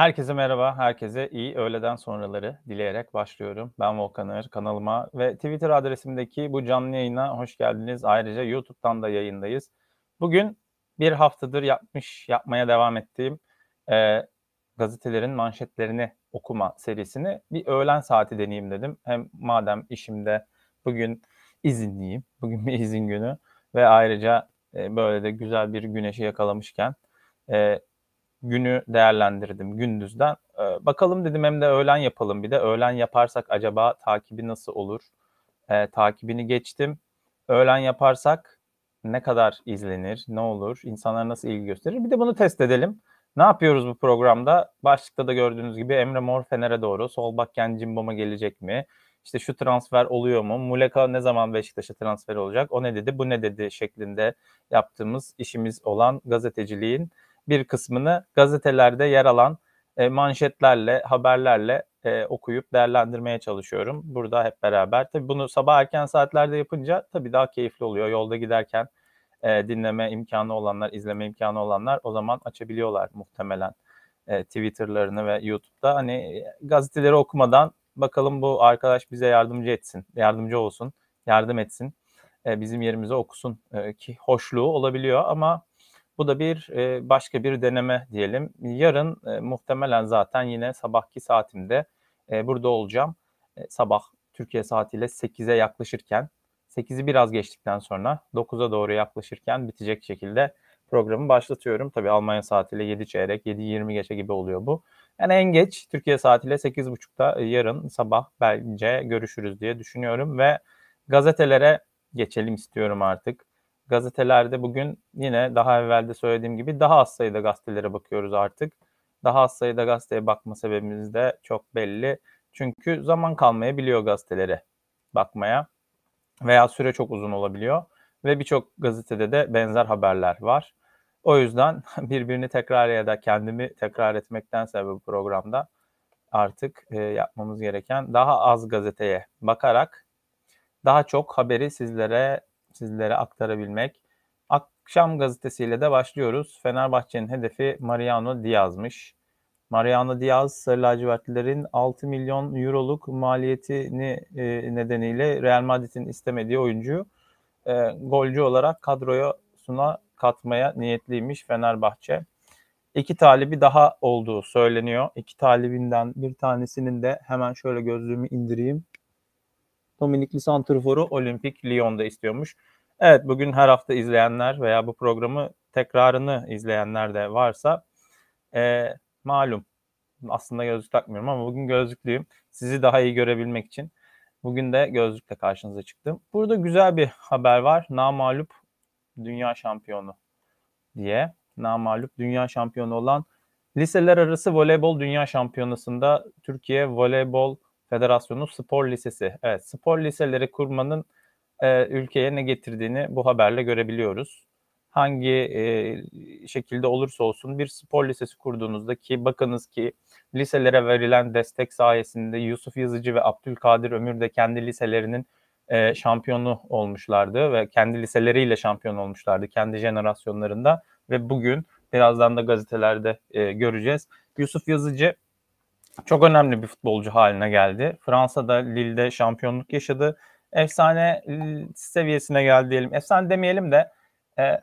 Herkese merhaba, herkese iyi öğleden sonraları dileyerek başlıyorum. Ben Volkan Ağır, kanalıma ve Twitter adresimdeki bu canlı yayına hoş geldiniz. Ayrıca YouTube'dan da yayındayız. Bugün bir haftadır yapmış, yapmaya devam ettiğim e, gazetelerin manşetlerini okuma serisini bir öğlen saati deneyeyim dedim. Hem madem işimde bugün izinliyim, bugün bir izin günü ve ayrıca e, böyle de güzel bir güneşi yakalamışken e, günü değerlendirdim gündüzden. Ee, bakalım dedim hem de öğlen yapalım bir de. Öğlen yaparsak acaba takibi nasıl olur? Ee, takibini geçtim. Öğlen yaparsak ne kadar izlenir, ne olur, insanlar nasıl ilgi gösterir? Bir de bunu test edelim. Ne yapıyoruz bu programda? Başlıkta da gördüğünüz gibi Emre Mor Fener'e doğru. Sol bakken Cimbom'a gelecek mi? İşte şu transfer oluyor mu? Muleka ne zaman Beşiktaş'a transfer olacak? O ne dedi, bu ne dedi şeklinde yaptığımız işimiz olan gazeteciliğin bir kısmını gazetelerde yer alan e, manşetlerle, haberlerle e, okuyup değerlendirmeye çalışıyorum. Burada hep beraber. Tabii bunu sabah erken saatlerde yapınca tabii daha keyifli oluyor. Yolda giderken e, dinleme imkanı olanlar, izleme imkanı olanlar o zaman açabiliyorlar muhtemelen e, Twitter'larını ve YouTube'da. Hani e, gazeteleri okumadan bakalım bu arkadaş bize yardımcı etsin, yardımcı olsun, yardım etsin. E, bizim yerimize okusun e, ki hoşluğu olabiliyor ama bu da bir e, başka bir deneme diyelim. Yarın e, muhtemelen zaten yine sabahki saatimde e, burada olacağım. E, sabah Türkiye saatiyle 8'e yaklaşırken 8'i biraz geçtikten sonra 9'a doğru yaklaşırken bitecek şekilde programı başlatıyorum. Tabii Almanya saatiyle 7 çeyrek, 7.20 geçe gibi oluyor bu. Yani en geç Türkiye saatiyle 8.30'da yarın sabah bence görüşürüz diye düşünüyorum ve gazetelere geçelim istiyorum artık. Gazetelerde bugün yine daha evvelde söylediğim gibi daha az sayıda gazetelere bakıyoruz artık. Daha az sayıda gazeteye bakma sebebimiz de çok belli. Çünkü zaman kalmayabiliyor gazetelere bakmaya veya süre çok uzun olabiliyor ve birçok gazetede de benzer haberler var. O yüzden birbirini tekrar ya da kendimi tekrar etmektense bu programda artık e, yapmamız gereken daha az gazeteye bakarak daha çok haberi sizlere sizlere aktarabilmek. Akşam gazetesiyle de başlıyoruz. Fenerbahçe'nin hedefi Mariano Diaz'mış. Mariano Diaz, Sarı Lacivertlilerin 6 milyon euroluk maliyetini e, nedeniyle Real Madrid'in istemediği oyuncuyu e, golcü olarak kadroya suna katmaya niyetliymiş Fenerbahçe. İki talibi daha olduğu söyleniyor. İki talibinden bir tanesinin de hemen şöyle gözlüğümü indireyim. Dominikli Santrfor'u Olimpik Lyon'da istiyormuş. Evet bugün her hafta izleyenler veya bu programı tekrarını izleyenler de varsa e, malum aslında gözlük takmıyorum ama bugün gözlüklüyüm. Sizi daha iyi görebilmek için bugün de gözlükle karşınıza çıktım. Burada güzel bir haber var. Namalup dünya şampiyonu diye. Namalup dünya şampiyonu olan liseler arası voleybol dünya şampiyonasında Türkiye Voleybol Federasyonu Spor Lisesi. Evet spor liseleri kurmanın e, ülkeye ne getirdiğini bu haberle görebiliyoruz. Hangi e, şekilde olursa olsun bir spor lisesi kurduğunuzda ki bakınız ki liselere verilen destek sayesinde Yusuf Yazıcı ve Abdülkadir Ömür de kendi liselerinin e, şampiyonu olmuşlardı ve kendi liseleriyle şampiyon olmuşlardı kendi jenerasyonlarında ve bugün birazdan da gazetelerde e, göreceğiz. Yusuf Yazıcı çok önemli bir futbolcu haline geldi. Fransa'da Lille'de şampiyonluk yaşadı. Efsane seviyesine geldi diyelim. Efsane demeyelim de e,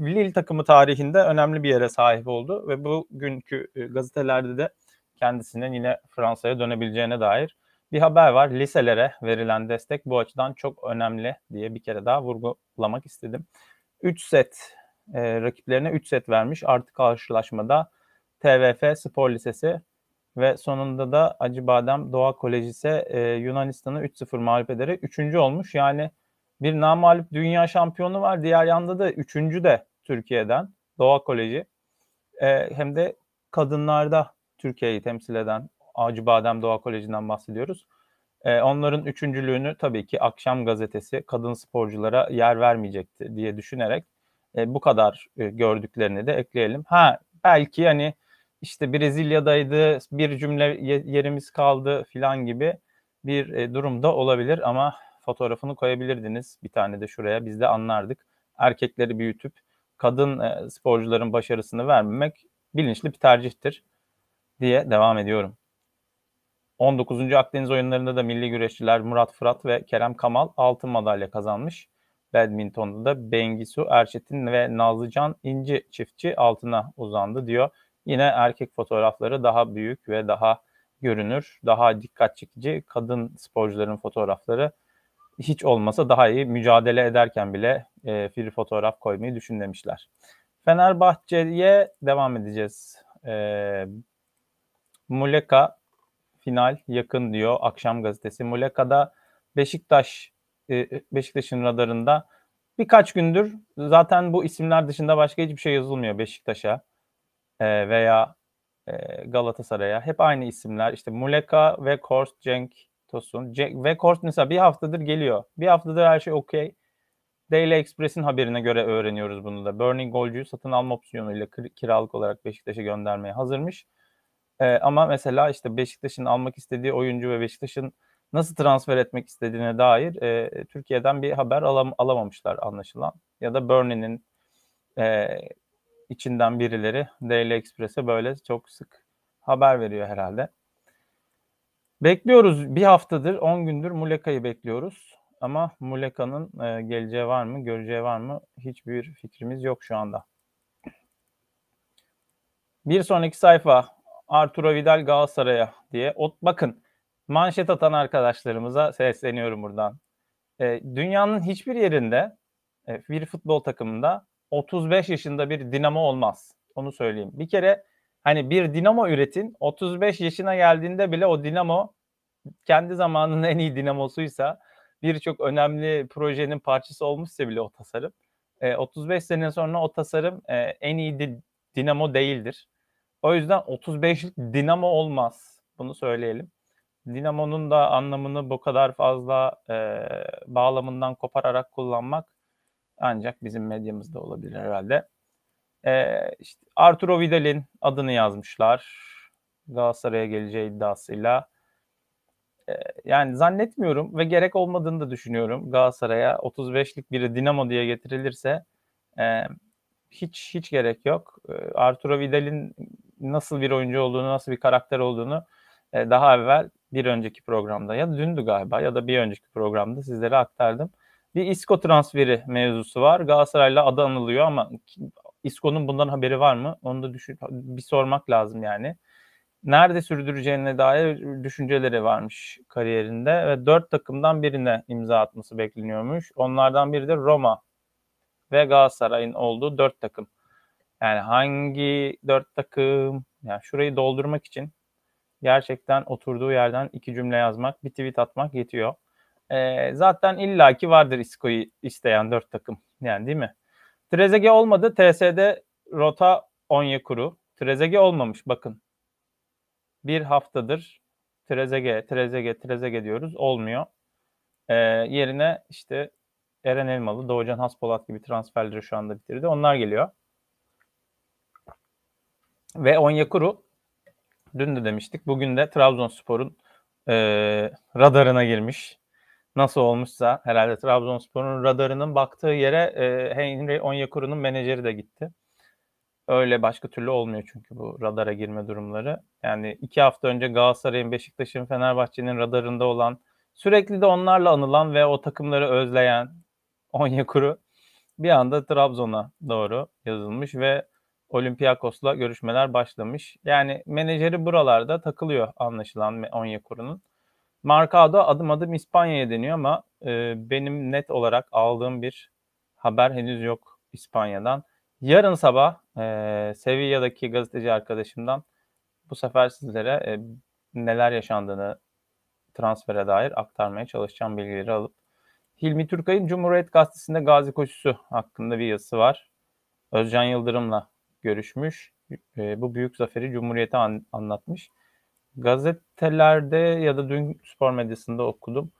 Lille takımı tarihinde önemli bir yere sahip oldu ve bugünkü e, gazetelerde de kendisinin yine Fransa'ya dönebileceğine dair bir haber var. Liselere verilen destek bu açıdan çok önemli diye bir kere daha vurgulamak istedim. 3 set e, rakiplerine 3 set vermiş. Artık karşılaşmada TVF Spor Lisesi ve sonunda da Acıbadem Doğa Koleji e, Yunanistan'ı 3-0 mağlup ederek 3. olmuş. Yani bir namalip dünya şampiyonu var. Diğer yanda da 3. de Türkiye'den Doğa Koleji. E, hem de kadınlarda Türkiye'yi temsil eden Acıbadem Doğa Koleji'nden bahsediyoruz. E, onların üçüncülüğünü tabii ki Akşam Gazetesi kadın sporculara yer vermeyecekti diye düşünerek e, bu kadar e, gördüklerini de ekleyelim. Ha belki hani işte Brezilya'daydı bir cümle yerimiz kaldı filan gibi bir e, durumda olabilir ama fotoğrafını koyabilirdiniz bir tane de şuraya biz de anlardık. Erkekleri büyütüp kadın e, sporcuların başarısını vermemek bilinçli bir tercihtir. diye devam ediyorum. 19. Akdeniz oyunlarında da milli güreşçiler Murat Fırat ve Kerem Kamal altın madalya kazanmış. Badminton'da da Bengisu Erçetin ve Nazlıcan İnci çiftçi altına uzandı diyor. Yine erkek fotoğrafları daha büyük ve daha görünür, daha dikkat çekici. Kadın sporcuların fotoğrafları hiç olmasa daha iyi mücadele ederken bile e, bir fotoğraf koymayı düşünmemişler. Fenerbahçe'ye devam edeceğiz. E, Muleka final yakın diyor Akşam Gazetesi. Muleka'da Beşiktaş e, Beşiktaş'ın radarında birkaç gündür zaten bu isimler dışında başka hiçbir şey yazılmıyor Beşiktaş'a e, veya e, Galatasaray'a. Hep aynı isimler. İşte Muleka ve Korst Cenk Tosun. Cenk, ve Korst mesela bir haftadır geliyor. Bir haftadır her şey okey. Daily Express'in haberine göre öğreniyoruz bunu da. Burning golcüyü satın alma opsiyonuyla kiralık olarak Beşiktaş'a göndermeye hazırmış. Ee, ama mesela işte Beşiktaş'ın almak istediği oyuncu ve Beşiktaş'ın nasıl transfer etmek istediğine dair e, Türkiye'den bir haber alam alamamışlar anlaşılan. Ya da Burnley'nin e, içinden birileri Daily Express'e böyle çok sık haber veriyor herhalde. Bekliyoruz bir haftadır 10 gündür Muleka'yı bekliyoruz. Ama Muleka'nın e, geleceği var mı, göreceği var mı hiçbir fikrimiz yok şu anda. Bir sonraki sayfa Arturo Vidal Galatasaray'a diye. O, bakın manşet atan arkadaşlarımıza sesleniyorum buradan. E, dünyanın hiçbir yerinde e, bir futbol takımında 35 yaşında bir dinamo olmaz. Onu söyleyeyim. Bir kere hani bir dinamo üretin 35 yaşına geldiğinde bile o dinamo kendi zamanının en iyi dinamosuysa birçok önemli projenin parçası olmuşsa bile o tasarım e, 35 sene sonra o tasarım e, en iyi di, dinamo değildir. O yüzden 35'lik dinamo olmaz. Bunu söyleyelim. Dinamo'nun da anlamını bu kadar fazla e, bağlamından kopararak kullanmak ancak bizim medyamızda olabilir herhalde. E, işte Arturo Vidal'in adını yazmışlar. Galatasaray'a geleceği iddiasıyla. E, yani zannetmiyorum ve gerek olmadığını da düşünüyorum. Galatasaray'a 35'lik biri Dinamo diye getirilirse e, hiç hiç gerek yok. E, Arturo Vidal'in nasıl bir oyuncu olduğunu, nasıl bir karakter olduğunu e, daha evvel bir önceki programda ya dündü galiba ya da bir önceki programda sizlere aktardım. Bir Isco transferi mevzusu var. Galatasaray'la adı anılıyor ama Isco'nun bundan haberi var mı? Onu da düşün, bir sormak lazım yani. Nerede sürdüreceğine dair düşünceleri varmış kariyerinde ve dört takımdan birine imza atması bekleniyormuş. Onlardan biri de Roma ve Galatasaray'ın olduğu dört takım. Yani hangi dört takım? Yani şurayı doldurmak için gerçekten oturduğu yerden iki cümle yazmak, bir tweet atmak yetiyor. E, zaten illaki vardır Isco'yu isteyen dört takım. Yani değil mi? Trezege olmadı. TSD Rota Onyekuru. Trezege olmamış bakın. Bir haftadır Trezege, Trezege, Trezege diyoruz. Olmuyor. E, yerine işte Eren Elmalı, Doğucan Haspolat gibi transferleri şu anda bitirdi. Onlar geliyor. Ve Onyekuru dün de demiştik. Bugün de Trabzonspor'un e, radarına girmiş. Nasıl olmuşsa herhalde Trabzonspor'un radarının baktığı yere e, Henry Onyekuru'nun menajeri de gitti. Öyle başka türlü olmuyor çünkü bu radara girme durumları. Yani iki hafta önce Galatasaray'ın, Beşiktaş'ın, Fenerbahçe'nin radarında olan, sürekli de onlarla anılan ve o takımları özleyen Onyekuru bir anda Trabzon'a doğru yazılmış ve Olympiakos'la görüşmeler başlamış. Yani menajeri buralarda takılıyor anlaşılan Onyekuru'nun. Marcado adım adım İspanya'ya deniyor ama e, benim net olarak aldığım bir haber henüz yok İspanya'dan. Yarın sabah e, Sevilla'daki gazeteci arkadaşımdan bu sefer sizlere e, neler yaşandığını transfere dair aktarmaya çalışacağım bilgileri alıp. Hilmi Türkay'ın Cumhuriyet Gazetesi'nde Gazi Koşusu hakkında bir yazısı var. Özcan Yıldırım'la görüşmüş. E, bu büyük zaferi Cumhuriyet'e an, anlatmış. Gazetelerde ya da dün spor medyasında okudum.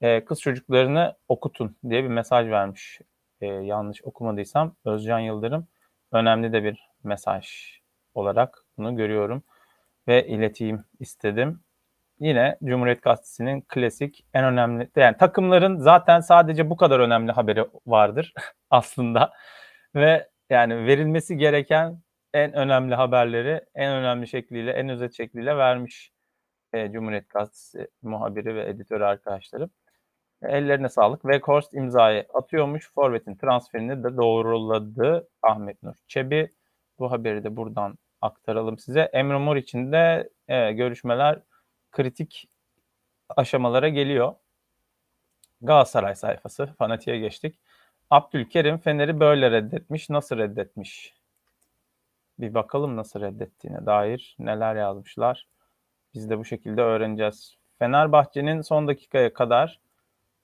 E, kız çocuklarını okutun diye bir mesaj vermiş. E, yanlış okumadıysam Özcan Yıldırım önemli de bir mesaj olarak bunu görüyorum ve ileteyim istedim. Yine Cumhuriyet Gazetesi'nin klasik en önemli yani takımların zaten sadece bu kadar önemli haberi vardır aslında ve yani verilmesi gereken en önemli haberleri en önemli şekliyle, en özet şekliyle vermiş e, Cumhuriyet Gazetesi muhabiri ve editörü arkadaşlarım. Ellerine sağlık. Weghorst imzayı atıyormuş. Forvet'in transferini de doğruladı Ahmet Nur Çebi. Bu haberi de buradan aktaralım size. Emre Mor için de e, görüşmeler kritik aşamalara geliyor. Galatasaray sayfası. Fanatiğe geçtik. Abdülkerim Fener'i böyle reddetmiş. Nasıl reddetmiş? Bir bakalım nasıl reddettiğine dair neler yazmışlar. Biz de bu şekilde öğreneceğiz. Fenerbahçe'nin son dakikaya kadar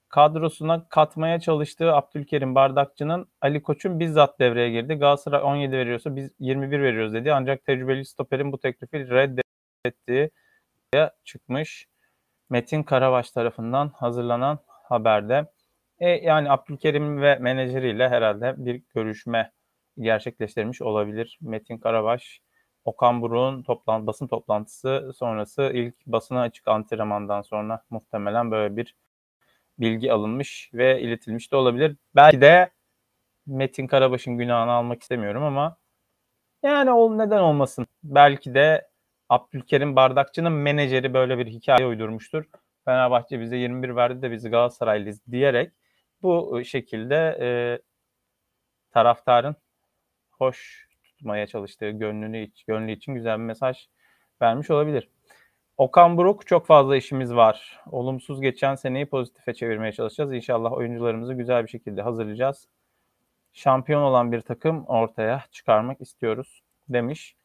kadrosuna katmaya çalıştığı Abdülkerim Bardakçı'nın Ali Koç'un bizzat devreye girdi. Galatasaray 17 veriyorsa biz 21 veriyoruz dedi. Ancak tecrübeli stoperin bu teklifi reddettiği çıkmış. Metin Karabaş tarafından hazırlanan haberde. E, yani Abdülkerim ve menajeriyle herhalde bir görüşme gerçekleştirmiş olabilir. Metin Karabaş, Okan Buruk'un toplan, basın toplantısı sonrası ilk basına açık antrenmandan sonra muhtemelen böyle bir bilgi alınmış ve iletilmiş de olabilir. Belki de Metin Karabaş'ın günahını almak istemiyorum ama yani o neden olmasın. Belki de Abdülkerim Bardakçı'nın menajeri böyle bir hikaye uydurmuştur. Fenerbahçe bize 21 verdi de biz Galatasaraylıyız diyerek bu şekilde e, taraftarın hoş tutmaya çalıştığı gönlünü gönlü için güzel bir mesaj vermiş olabilir. Okan Buruk çok fazla işimiz var. Olumsuz geçen seneyi pozitife çevirmeye çalışacağız. İnşallah oyuncularımızı güzel bir şekilde hazırlayacağız. Şampiyon olan bir takım ortaya çıkarmak istiyoruz demiş.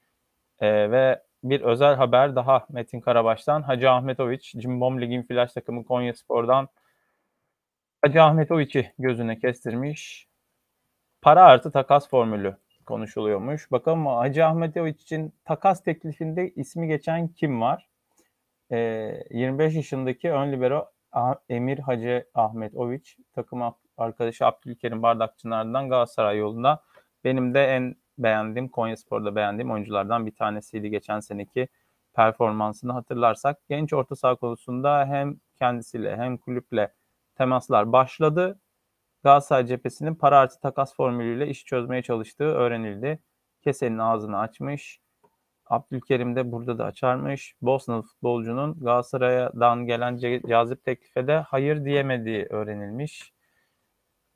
Ee, ve bir özel haber daha Metin Karabaş'tan. Hacı Ahmetoviç, Cimbom Lig'in flash takımı Konya Spor'dan Hacı Ahmetoviç'i gözüne kestirmiş. Para artı takas formülü konuşuluyormuş. Bakalım Hacı Ahmetoviç için takas teklifinde ismi geçen kim var? e, ee, 25 yaşındaki ön libero Emir Hacı Ahmet Oviç takım arkadaşı Abdülkerim Bardakçılar'dan Galatasaray yolunda benim de en beğendiğim Konya Spor'da beğendiğim oyunculardan bir tanesiydi geçen seneki performansını hatırlarsak. Genç orta saha konusunda hem kendisiyle hem kulüple temaslar başladı. Galatasaray cephesinin para artı takas formülüyle iş çözmeye çalıştığı öğrenildi. Kesenin ağzını açmış. Abdülkerim de burada da açarmış. Bosnalı futbolcunun Galatasaray'dan gelen cazip teklife de hayır diyemediği öğrenilmiş.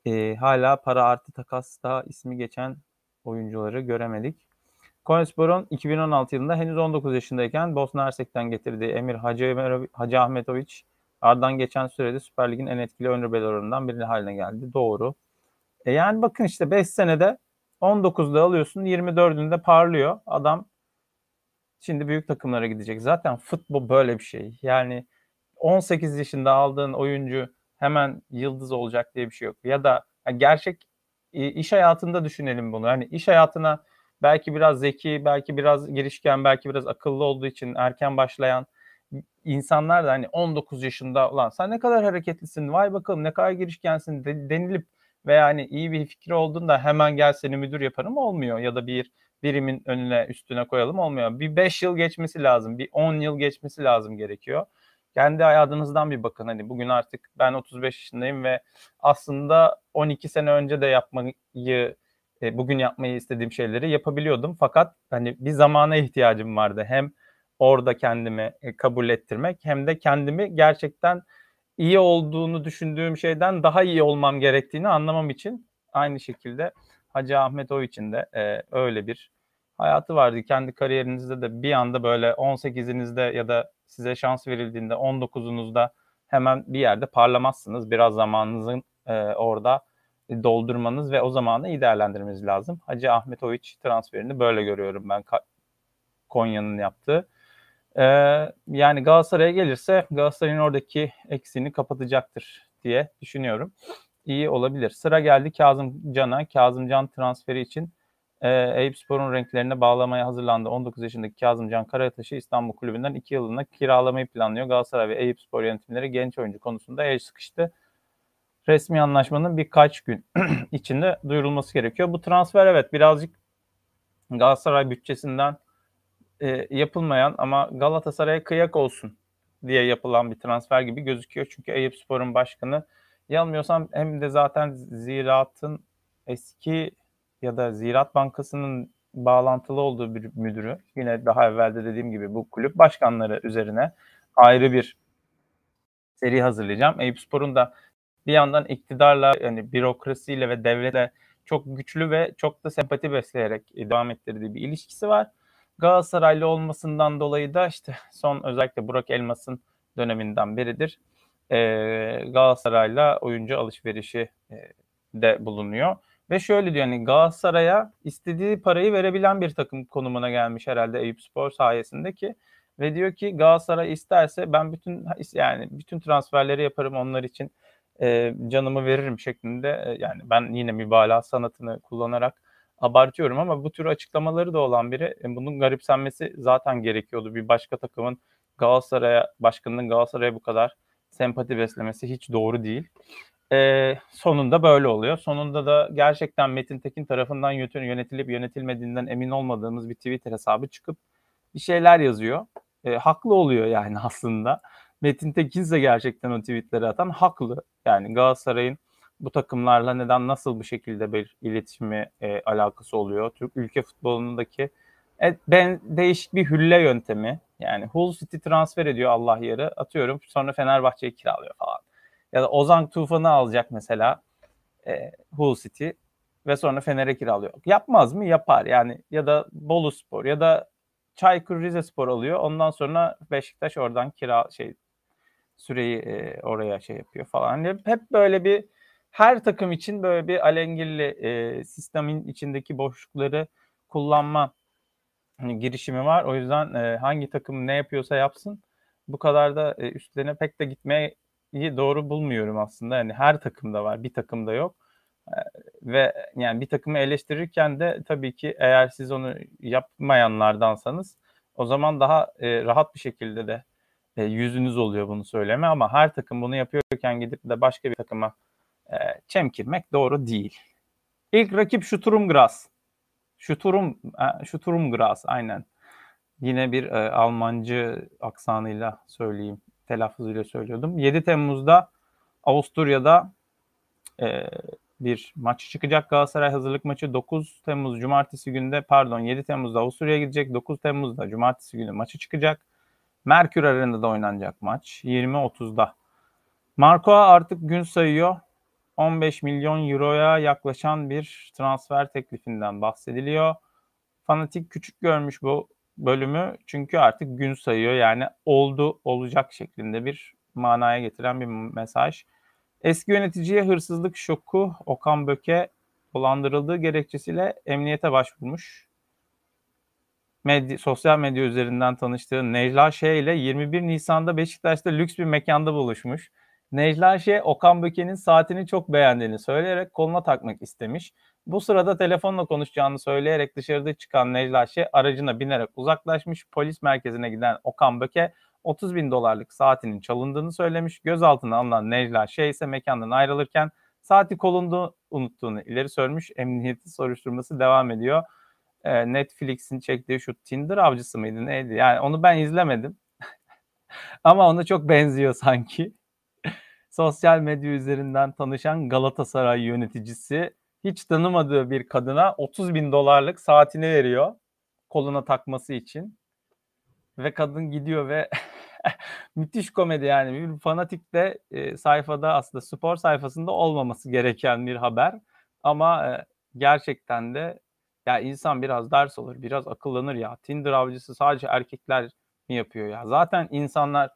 E, hala para artı takasta ismi geçen oyuncuları göremedik. Konyaspor'un 2016 yılında henüz 19 yaşındayken Bosna Hersek'ten getirdiği Emir Hacı, Hacı Ahmetoviç ardından geçen sürede Süper Lig'in en etkili ön oranından biri haline geldi. Doğru. E yani bakın işte 5 senede 19'da alıyorsun 24'ünde parlıyor. Adam Şimdi büyük takımlara gidecek. Zaten futbol böyle bir şey. Yani 18 yaşında aldığın oyuncu hemen yıldız olacak diye bir şey yok. Ya da gerçek iş hayatında düşünelim bunu. Hani iş hayatına belki biraz zeki, belki biraz girişken, belki biraz akıllı olduğu için erken başlayan insanlar da hani 19 yaşında olan sen ne kadar hareketlisin, vay bakalım ne kadar girişkensin denilip veya hani iyi bir fikri olduğunda hemen gel seni müdür yaparım olmuyor ya da bir birimin önüne üstüne koyalım olmuyor. Bir 5 yıl geçmesi lazım. Bir 10 yıl geçmesi lazım gerekiyor. Kendi hayatınızdan bir bakın. Hani bugün artık ben 35 yaşındayım ve aslında 12 sene önce de yapmayı e, bugün yapmayı istediğim şeyleri yapabiliyordum. Fakat hani bir zamana ihtiyacım vardı. Hem orada kendimi e, kabul ettirmek hem de kendimi gerçekten iyi olduğunu düşündüğüm şeyden daha iyi olmam gerektiğini anlamam için aynı şekilde Hacı Ahmet o için de e, öyle bir hayatı vardı. Kendi kariyerinizde de bir anda böyle 18'inizde ya da size şans verildiğinde 19'unuzda hemen bir yerde parlamazsınız. Biraz zamanınızın e, orada doldurmanız ve o zamanı iyi değerlendirmeniz lazım. Hacı Ahmetoviç transferini böyle görüyorum ben Konya'nın yaptığı. Ee, yani Galatasaray'a gelirse Galatasaray'ın oradaki eksiğini kapatacaktır diye düşünüyorum iyi olabilir. Sıra geldi Kazım Can'a. Kazım Can transferi için e, Eyüp Spor'un renklerine bağlamaya hazırlandı. 19 yaşındaki Kazım Can Karataş'ı İstanbul Kulübü'nden 2 yılına kiralamayı planlıyor. Galatasaray ve Eyüp Spor yönetimleri genç oyuncu konusunda el sıkıştı. Resmi anlaşmanın birkaç gün içinde duyurulması gerekiyor. Bu transfer evet birazcık Galatasaray bütçesinden e, yapılmayan ama Galatasaray'a kıyak olsun diye yapılan bir transfer gibi gözüküyor. Çünkü Eyüp Spor'un başkanı yanılmıyorsam hem de zaten Ziraat'ın eski ya da Ziraat Bankası'nın bağlantılı olduğu bir müdürü yine daha evvelde dediğim gibi bu kulüp başkanları üzerine ayrı bir seri hazırlayacağım. Eyüp Spor'un da bir yandan iktidarla yani bürokrasiyle ve devletle çok güçlü ve çok da sempati besleyerek devam ettirdiği bir ilişkisi var. Galatasaraylı olmasından dolayı da işte son özellikle Burak Elmas'ın döneminden biridir. Ee, Galatasaray'la oyuncu alışverişi e, de bulunuyor. Ve şöyle diyor hani Galatasaray'a istediği parayı verebilen bir takım konumuna gelmiş herhalde Eyüp Spor sayesinde ki ve diyor ki Galatasaray isterse ben bütün yani bütün transferleri yaparım onlar için e, canımı veririm şeklinde e, yani ben yine mübalağa sanatını kullanarak abartıyorum ama bu tür açıklamaları da olan biri e, bunun garipsenmesi zaten gerekiyordu. Bir başka takımın Galatasaray'a başkanının Galatasaray'a bu kadar sempati beslemesi hiç doğru değil. E, sonunda böyle oluyor. Sonunda da gerçekten Metin Tekin tarafından yönetilip yönetilmediğinden emin olmadığımız bir Twitter hesabı çıkıp bir şeyler yazıyor. E, haklı oluyor yani aslında. Metin Tekin ise gerçekten o tweetleri atan haklı. Yani Galatasaray'ın bu takımlarla neden nasıl bu şekilde bir iletişimi e, alakası oluyor? Türk ülke futbolundaki e, ben değişik bir hülle yöntemi. Yani Hull City transfer ediyor Allah yarı atıyorum sonra Fenerbahçe'yi kiralıyor falan. Ya da Ozan Tufan'ı alacak mesela e, Hull City ve sonra Fener'e kiralıyor. Yapmaz mı? Yapar. Yani ya da Bolu Spor ya da Çaykur Rizespor alıyor. Ondan sonra Beşiktaş oradan kira şey süreyi e, oraya şey yapıyor falan. Hep böyle bir her takım için böyle bir alengirli e, sistemin içindeki boşlukları kullanma hani, girişimi var. O yüzden e, hangi takım ne yapıyorsa yapsın bu kadar da e, üstlerine pek de gitmeyi doğru bulmuyorum aslında. Yani her takımda var, bir takımda yok. E, ve yani bir takımı eleştirirken de tabii ki eğer siz onu yapmayanlardansanız o zaman daha e, rahat bir şekilde de e, yüzünüz oluyor bunu söyleme ama her takım bunu yapıyorken gidip de başka bir takıma e, çemkirmek doğru değil. İlk rakip Şuturum Gras. Şuturum, e, Şuturum Gras aynen. Yine bir e, Almancı aksanıyla söyleyeyim, telaffuzuyla söylüyordum. 7 Temmuz'da Avusturya'da e, bir maç çıkacak. Galatasaray hazırlık maçı 9 Temmuz Cumartesi günde pardon 7 Temmuz'da Avusturya'ya gidecek. 9 Temmuz'da Cumartesi günü maçı çıkacak. Merkür Arena'da oynanacak maç 20.30'da. Marco artık gün sayıyor. 15 milyon euroya yaklaşan bir transfer teklifinden bahsediliyor. Fanatik küçük görmüş bu bölümü çünkü artık gün sayıyor. Yani oldu olacak şeklinde bir manaya getiren bir mesaj. Eski yöneticiye hırsızlık şoku Okan Böke dolandırıldığı gerekçesiyle emniyete başvurmuş. Medya, sosyal medya üzerinden tanıştığı Necla Şe ile 21 Nisan'da Beşiktaş'ta lüks bir mekanda buluşmuş. Necla Şe, Okan Böke'nin saatini çok beğendiğini söyleyerek koluna takmak istemiş. Bu sırada telefonla konuşacağını söyleyerek dışarıda çıkan Necla Şe aracına binerek uzaklaşmış. Polis merkezine giden Okan Böke 30 bin dolarlık saatinin çalındığını söylemiş. Gözaltına alınan Necla Şey ise mekandan ayrılırken saati kolunda unuttuğunu ileri sürmüş. Emniyeti soruşturması devam ediyor. Ee, Netflix'in çektiği şu Tinder avcısı mıydı neydi? Yani onu ben izlemedim. Ama ona çok benziyor sanki. Sosyal medya üzerinden tanışan Galatasaray yöneticisi hiç tanımadığı bir kadına 30 bin dolarlık saatini veriyor koluna takması için. Ve kadın gidiyor ve müthiş komedi yani. Bir fanatik de e, sayfada aslında spor sayfasında olmaması gereken bir haber. Ama e, gerçekten de ya insan biraz ders olur, biraz akıllanır ya. Tinder avcısı sadece erkekler mi yapıyor ya? Zaten insanlar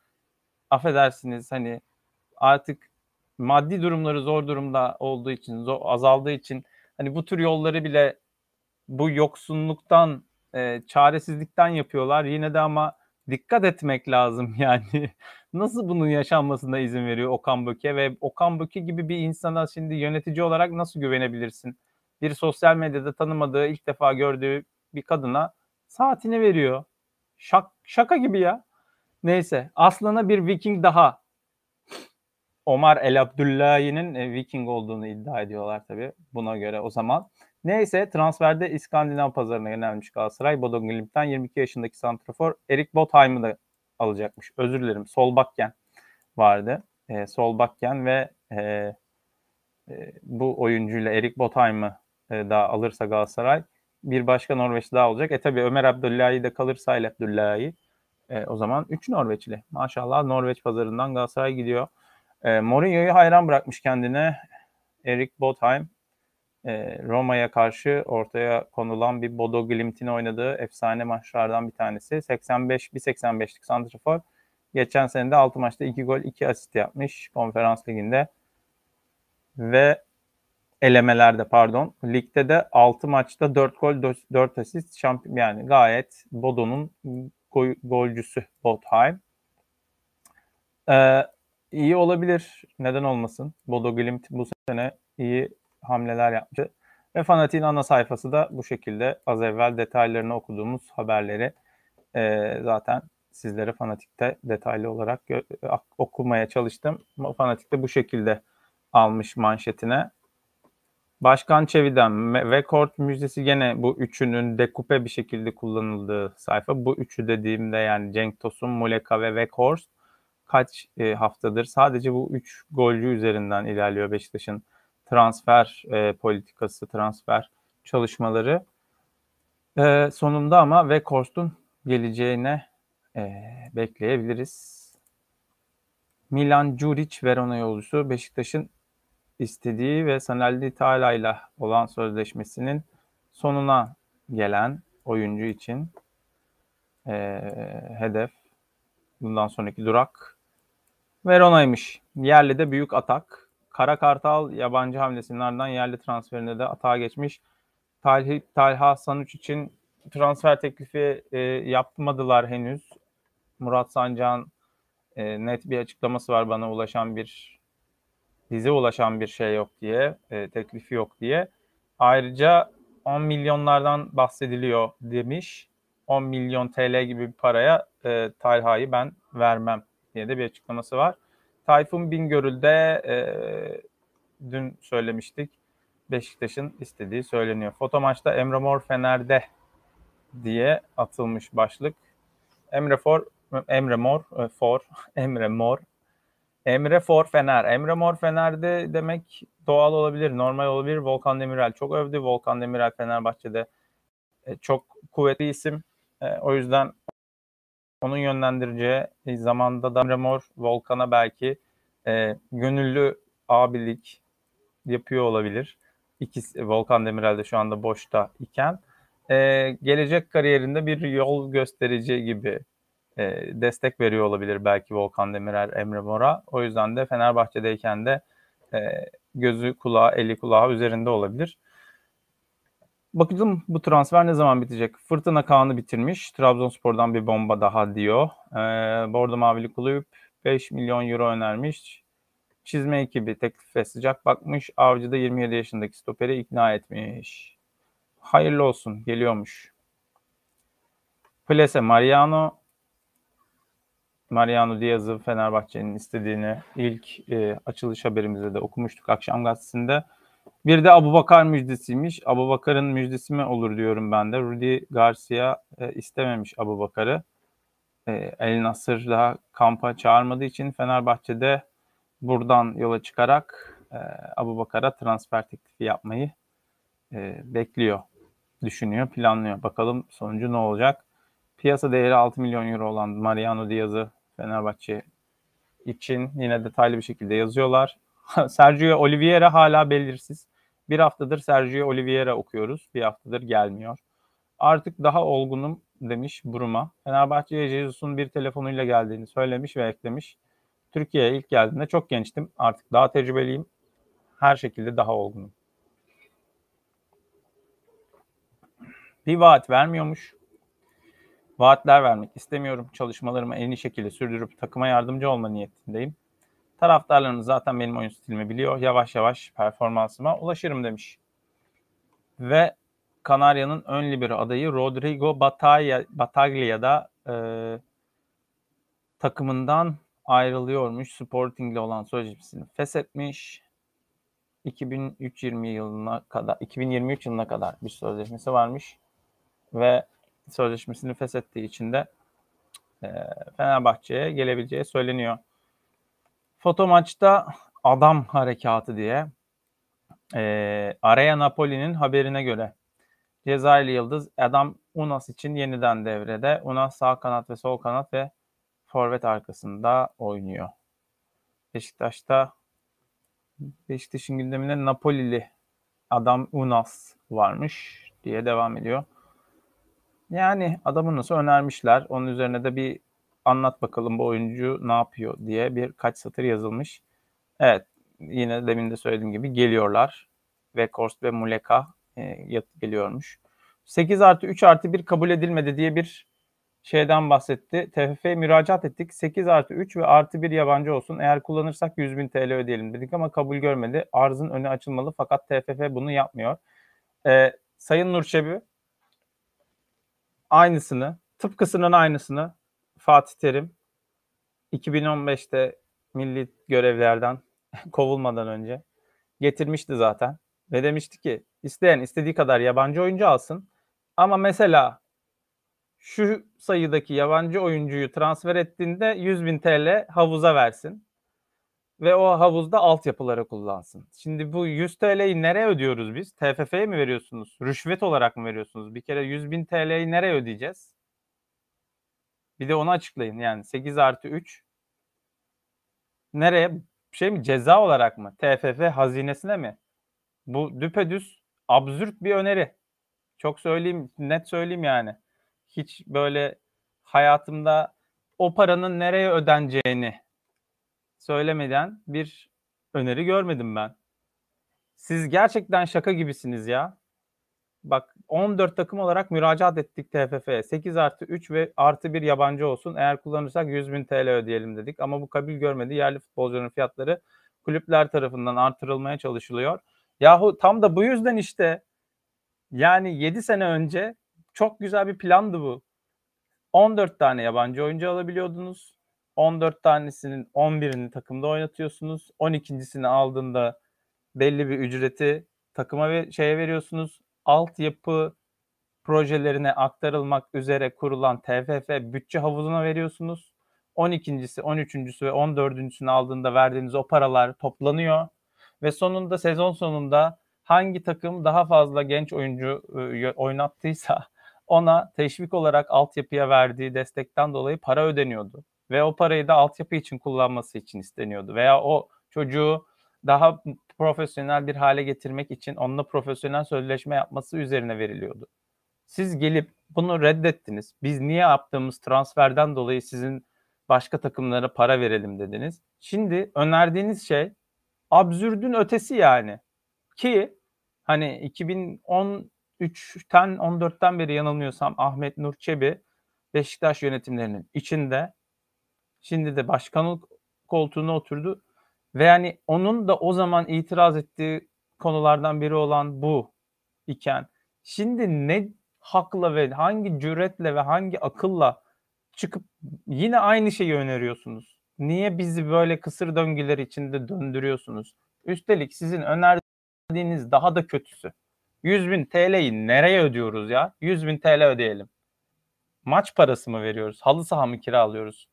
affedersiniz hani artık maddi durumları zor durumda olduğu için, zor, azaldığı için hani bu tür yolları bile bu yoksunluktan, e, çaresizlikten yapıyorlar. Yine de ama dikkat etmek lazım yani. Nasıl bunun yaşanmasına izin veriyor Okan Böke ve Okan Böke gibi bir insana şimdi yönetici olarak nasıl güvenebilirsin? Bir sosyal medyada tanımadığı, ilk defa gördüğü bir kadına saatini veriyor. Şak, şaka gibi ya. Neyse, aslına bir Viking daha. Omar El Abdullahi'nin e, Viking olduğunu iddia ediyorlar tabii buna göre o zaman. Neyse transferde İskandinav pazarına yönelmiş Galatasaray. Bodo Glimt'ten 22 yaşındaki santrafor Erik Botheim'ı da alacakmış. Özür dilerim. Solbakken vardı. E, Solbakken ve e, e, bu oyuncuyla Erik Botheim'ı e, da alırsa Galatasaray bir başka Norveçli daha olacak. E tabi Ömer Abdullahi de kalırsa El Abdullahi e, o zaman 3 Norveçli. Maşallah Norveç pazarından Galatasaray gidiyor. E, Mourinho'yu hayran bırakmış kendine. Erik Botheim e, Roma'ya karşı ortaya konulan bir Bodo Glimt'in oynadığı efsane maçlardan bir tanesi. 85 bir 85'lik santrafor. Geçen sene de 6 maçta 2 gol 2 asist yapmış konferans liginde. Ve elemelerde pardon. Ligde de 6 maçta 4 gol 4 asist şampiyon yani gayet Bodo'nun gol, golcüsü Botheim. Ee, iyi olabilir. Neden olmasın? Bodo Glimt bu sene iyi hamleler yaptı. Ve Fanatik'in ana sayfası da bu şekilde az evvel detaylarını okuduğumuz haberleri e, zaten sizlere Fanatik'te detaylı olarak okumaya çalıştım. Fanatik de bu şekilde almış manşetine. Başkan Çevi'den ve Kort müjdesi gene bu üçünün dekupe bir şekilde kullanıldığı sayfa. Bu üçü dediğimde yani Cenk Tosun, Muleka ve Weghorst kaç e, haftadır sadece bu üç golcü üzerinden ilerliyor Beşiktaş'ın transfer e, politikası, transfer çalışmaları. E, sonunda ama Weghorst'un geleceğine e, bekleyebiliriz. Milan Juric Verona yolcusu Beşiktaş'ın istediği ve Sanelli Tala ile olan sözleşmesinin sonuna gelen oyuncu için e, hedef bundan sonraki durak Verona'ymış. Yerli de büyük atak. Kara Kartal yabancı hamlesinin ardından yerli transferinde de atağa geçmiş. Talha, Talha Sanuç için transfer teklifi e, yapmadılar henüz. Murat Sancan e, net bir açıklaması var bana ulaşan bir bize ulaşan bir şey yok diye, e, teklifi yok diye. Ayrıca 10 milyonlardan bahsediliyor demiş. 10 milyon TL gibi bir paraya e, Talha'yı ben vermem diye de bir açıklaması var. Tayfun Bingöl'de e, dün söylemiştik. Beşiktaş'ın istediği söyleniyor. Foto maçta Emre Mor Fener'de diye atılmış başlık. Emre For Emre Mor e, For Emre Mor Emre For Fener. Emre Mor Fener'de demek doğal olabilir, normal olabilir. Volkan Demirel çok övdü. Volkan Demirel Fenerbahçe'de e, çok kuvvetli isim. E, o yüzden onun yönlendireceği zamanda da Emre Mor Volkan'a belki e, gönüllü abilik yapıyor olabilir. İkisi, Volkan Demirel de şu anda boşta iken. E, gelecek kariyerinde bir yol gösterici gibi e, destek veriyor olabilir belki Volkan Demirel, Emre Mor'a. O yüzden de Fenerbahçe'deyken de e, gözü kulağı, eli kulağı üzerinde olabilir. Bakalım bu transfer ne zaman bitecek? Fırtına Kaan'ı bitirmiş. Trabzonspor'dan bir bomba daha diyor. Ee, Bordo Mavili Kulüp 5 milyon euro önermiş. Çizme ekibi teklife sıcak bakmış. Avcı da 27 yaşındaki stoperi ikna etmiş. Hayırlı olsun. Geliyormuş. Plese Mariano Mariano Diaz'ı Fenerbahçe'nin istediğini ilk e, açılış haberimizde de okumuştuk akşam gazetesinde. Bir de Abu Bakar müjdesiymiş. Abu Bakar'ın müjdesi mi olur diyorum ben de. Rudy Garcia e, istememiş Abu Bakar'ı. E, El Nasır daha kampa çağırmadığı için Fenerbahçe'de buradan yola çıkarak e, Abu Bakar'a transfer teklifi yapmayı e, bekliyor, düşünüyor, planlıyor. Bakalım sonucu ne olacak? Piyasa değeri 6 milyon euro olan Mariano Diaz'ı Fenerbahçe için yine detaylı bir şekilde yazıyorlar. Sergio Oliveira hala belirsiz. Bir haftadır Sergio Oliveira okuyoruz. Bir haftadır gelmiyor. Artık daha olgunum demiş Buruma. Fenerbahçe'ye Jesus'un bir telefonuyla geldiğini söylemiş ve eklemiş. Türkiye'ye ilk geldiğinde çok gençtim. Artık daha tecrübeliyim. Her şekilde daha olgunum. Bir vaat vermiyormuş. Vaatler vermek istemiyorum. Çalışmalarımı en iyi şekilde sürdürüp takıma yardımcı olma niyetindeyim. Taraftarlarınız zaten benim oyun stilimi biliyor. Yavaş yavaş performansıma ulaşırım demiş. Ve Kanarya'nın ön libero adayı Rodrigo Bataglia, Bataglia da e, takımından ayrılıyormuş. Sporting'le olan sözleşmesini feshetmiş. 2003-20 yılına kadar 2023 yılına kadar bir sözleşmesi varmış ve sözleşmesini feshettiği için de e, Fenerbahçe'ye gelebileceği söyleniyor. Foto maçta adam harekatı diye e, Araya Napoli'nin haberine göre Cezayirli Yıldız Adam Unas için yeniden devrede. Unas sağ kanat ve sol kanat ve forvet arkasında oynuyor. Beşiktaş'ta Beşiktaş'ın gündeminde Napolili Adam Unas varmış diye devam ediyor. Yani adamı nasıl önermişler. Onun üzerine de bir anlat bakalım bu oyuncu ne yapıyor diye birkaç satır yazılmış. Evet yine demin de söylediğim gibi geliyorlar. Weghorst ve Muleka e, geliyormuş. 8 artı 3 artı 1 kabul edilmedi diye bir şeyden bahsetti. TFF'ye müracaat ettik. 8 artı 3 ve artı 1 yabancı olsun. Eğer kullanırsak 100 bin TL ödeyelim dedik ama kabul görmedi. Arzın önü açılmalı fakat TFF bunu yapmıyor. Ee, Sayın Nurçebi aynısını, tıpkısının aynısını Fatih Terim 2015'te milli görevlerden kovulmadan önce getirmişti zaten. Ve demişti ki isteyen istediği kadar yabancı oyuncu alsın. Ama mesela şu sayıdaki yabancı oyuncuyu transfer ettiğinde 100 bin TL havuza versin. Ve o havuzda altyapıları kullansın. Şimdi bu 100 TL'yi nereye ödüyoruz biz? TFF'ye mi veriyorsunuz? Rüşvet olarak mı veriyorsunuz? Bir kere 100 bin TL'yi nereye ödeyeceğiz? Bir de onu açıklayın. Yani 8 artı 3 nereye? Şey mi ceza olarak mı? TFF hazinesine mi? Bu düpedüz absürt bir öneri. Çok söyleyeyim, net söyleyeyim yani. Hiç böyle hayatımda o paranın nereye ödeneceğini söylemeden bir öneri görmedim ben. Siz gerçekten şaka gibisiniz ya. Bak 14 takım olarak müracaat ettik TFF'ye. 8 artı 3 ve artı 1 yabancı olsun. Eğer kullanırsak 100 bin TL ödeyelim dedik. Ama bu kabul görmedi. Yerli futbolcuların fiyatları kulüpler tarafından artırılmaya çalışılıyor. Yahu tam da bu yüzden işte yani 7 sene önce çok güzel bir plandı bu. 14 tane yabancı oyuncu alabiliyordunuz. 14 tanesinin 11'ini takımda oynatıyorsunuz. 12.sini aldığında belli bir ücreti takıma ve şeye veriyorsunuz. Altyapı projelerine aktarılmak üzere kurulan TFF bütçe havuzuna veriyorsunuz. 12.si, 13.sü ve 14.sünü aldığında verdiğiniz o paralar toplanıyor ve sonunda sezon sonunda hangi takım daha fazla genç oyuncu e, oynattıysa ona teşvik olarak altyapıya verdiği destekten dolayı para ödeniyordu. Ve o parayı da altyapı için kullanması için isteniyordu. Veya o çocuğu daha profesyonel bir hale getirmek için onunla profesyonel sözleşme yapması üzerine veriliyordu. Siz gelip bunu reddettiniz. Biz niye yaptığımız transferden dolayı sizin başka takımlara para verelim dediniz. Şimdi önerdiğiniz şey absürdün ötesi yani. Ki hani 2013'ten 14'ten beri yanılmıyorsam Ahmet Nur Çebi Beşiktaş yönetimlerinin içinde şimdi de başkanlık koltuğuna oturdu ve yani onun da o zaman itiraz ettiği konulardan biri olan bu iken şimdi ne hakla ve hangi cüretle ve hangi akılla çıkıp yine aynı şeyi öneriyorsunuz? Niye bizi böyle kısır döngüler içinde döndürüyorsunuz? Üstelik sizin önerdiğiniz daha da kötüsü. 100 bin TL'yi nereye ödüyoruz ya? 100 bin TL ödeyelim. Maç parası mı veriyoruz? Halı saha mı kiralıyoruz?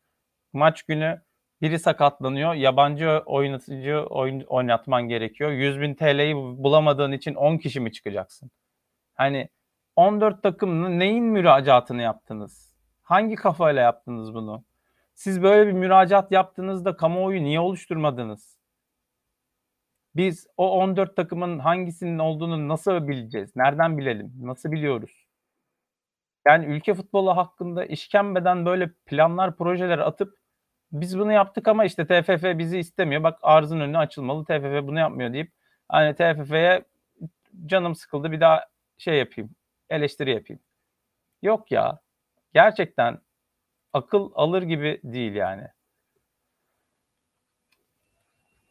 Maç günü biri sakatlanıyor. Yabancı oynatıcı oyun, oynatman gerekiyor. 100 bin TL'yi bulamadığın için 10 kişi mi çıkacaksın? Hani 14 takımın neyin müracaatını yaptınız? Hangi kafayla yaptınız bunu? Siz böyle bir müracaat yaptığınızda kamuoyu niye oluşturmadınız? Biz o 14 takımın hangisinin olduğunu nasıl bileceğiz? Nereden bilelim? Nasıl biliyoruz? Yani ülke futbolu hakkında işkembeden böyle planlar, projeler atıp biz bunu yaptık ama işte TFF bizi istemiyor. Bak arzın önüne açılmalı. TFF bunu yapmıyor deyip hani TFF'ye canım sıkıldı bir daha şey yapayım. Eleştiri yapayım. Yok ya. Gerçekten akıl alır gibi değil yani.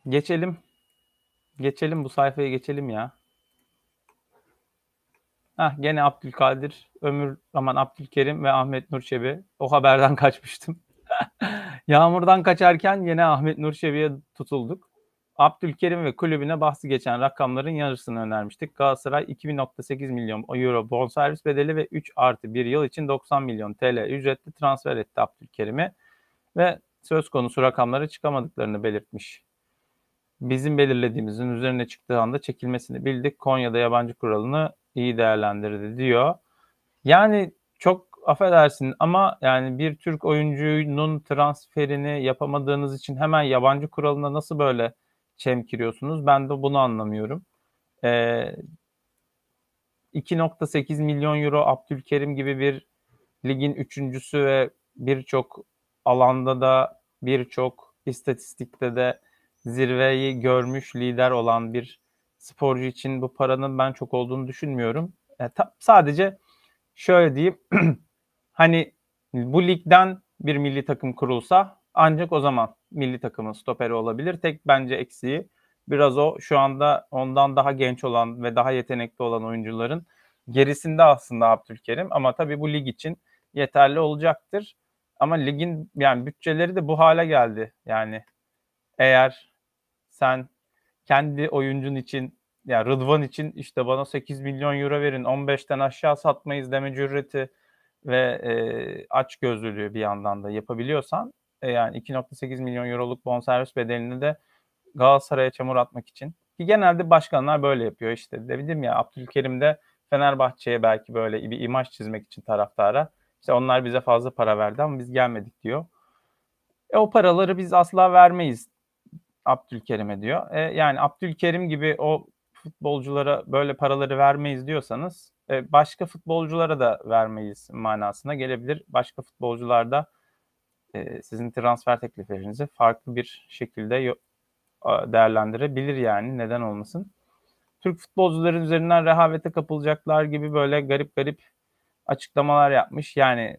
Geçelim. Geçelim bu sayfaya geçelim ya. Hah gene Abdülkadir, Ömür aman Abdülkerim ve Ahmet Nurçebi. O haberden kaçmıştım. Yağmurdan kaçarken yine Ahmet Nurçebi'ye tutulduk. Abdülkerim ve kulübüne bahsi geçen rakamların yarısını önermiştik. Galatasaray 2.8 milyon euro bonservis bedeli ve 3 artı 1 yıl için 90 milyon TL ücretli transfer etti Abdülkerim'i ve söz konusu rakamları çıkamadıklarını belirtmiş. Bizim belirlediğimizin üzerine çıktığı anda çekilmesini bildik. Konya'da yabancı kuralını iyi değerlendirdi diyor. Yani çok affedersin ama yani bir Türk oyuncunun transferini yapamadığınız için hemen yabancı kuralına nasıl böyle çemkiriyorsunuz? Ben de bunu anlamıyorum. Ee, 2.8 milyon euro Abdülkerim gibi bir ligin üçüncüsü ve birçok alanda da birçok istatistikte de zirveyi görmüş lider olan bir sporcu için bu paranın ben çok olduğunu düşünmüyorum. E, ta, sadece şöyle diyeyim hani bu ligden bir milli takım kurulsa ancak o zaman milli takımın stoperi olabilir. Tek bence eksiği biraz o şu anda ondan daha genç olan ve daha yetenekli olan oyuncuların gerisinde aslında Abdülkerim ama tabii bu lig için yeterli olacaktır. Ama ligin yani bütçeleri de bu hale geldi. Yani eğer sen kendi oyuncun için ya yani Rıdvan için işte bana 8 milyon euro verin 15'ten aşağı satmayız deme cüreti ve e, aç gözlülüğü bir yandan da yapabiliyorsan e, yani 2.8 milyon euroluk bonservis bedelini de Galatasaray'a çamur atmak için ki genelde başkanlar böyle yapıyor işte dedim ya Abdülkerim de Fenerbahçe'ye belki böyle bir imaj çizmek için taraftara işte onlar bize fazla para verdi ama biz gelmedik diyor. E, o paraları biz asla vermeyiz Abdülkerim'e diyor. E, yani Abdülkerim gibi o futbolculara böyle paraları vermeyiz diyorsanız e, başka futbolculara da vermeyiz manasına gelebilir. Başka futbolcular da e, sizin transfer tekliflerinizi farklı bir şekilde değerlendirebilir yani neden olmasın. Türk futbolcuların üzerinden rehavete kapılacaklar gibi böyle garip garip açıklamalar yapmış. Yani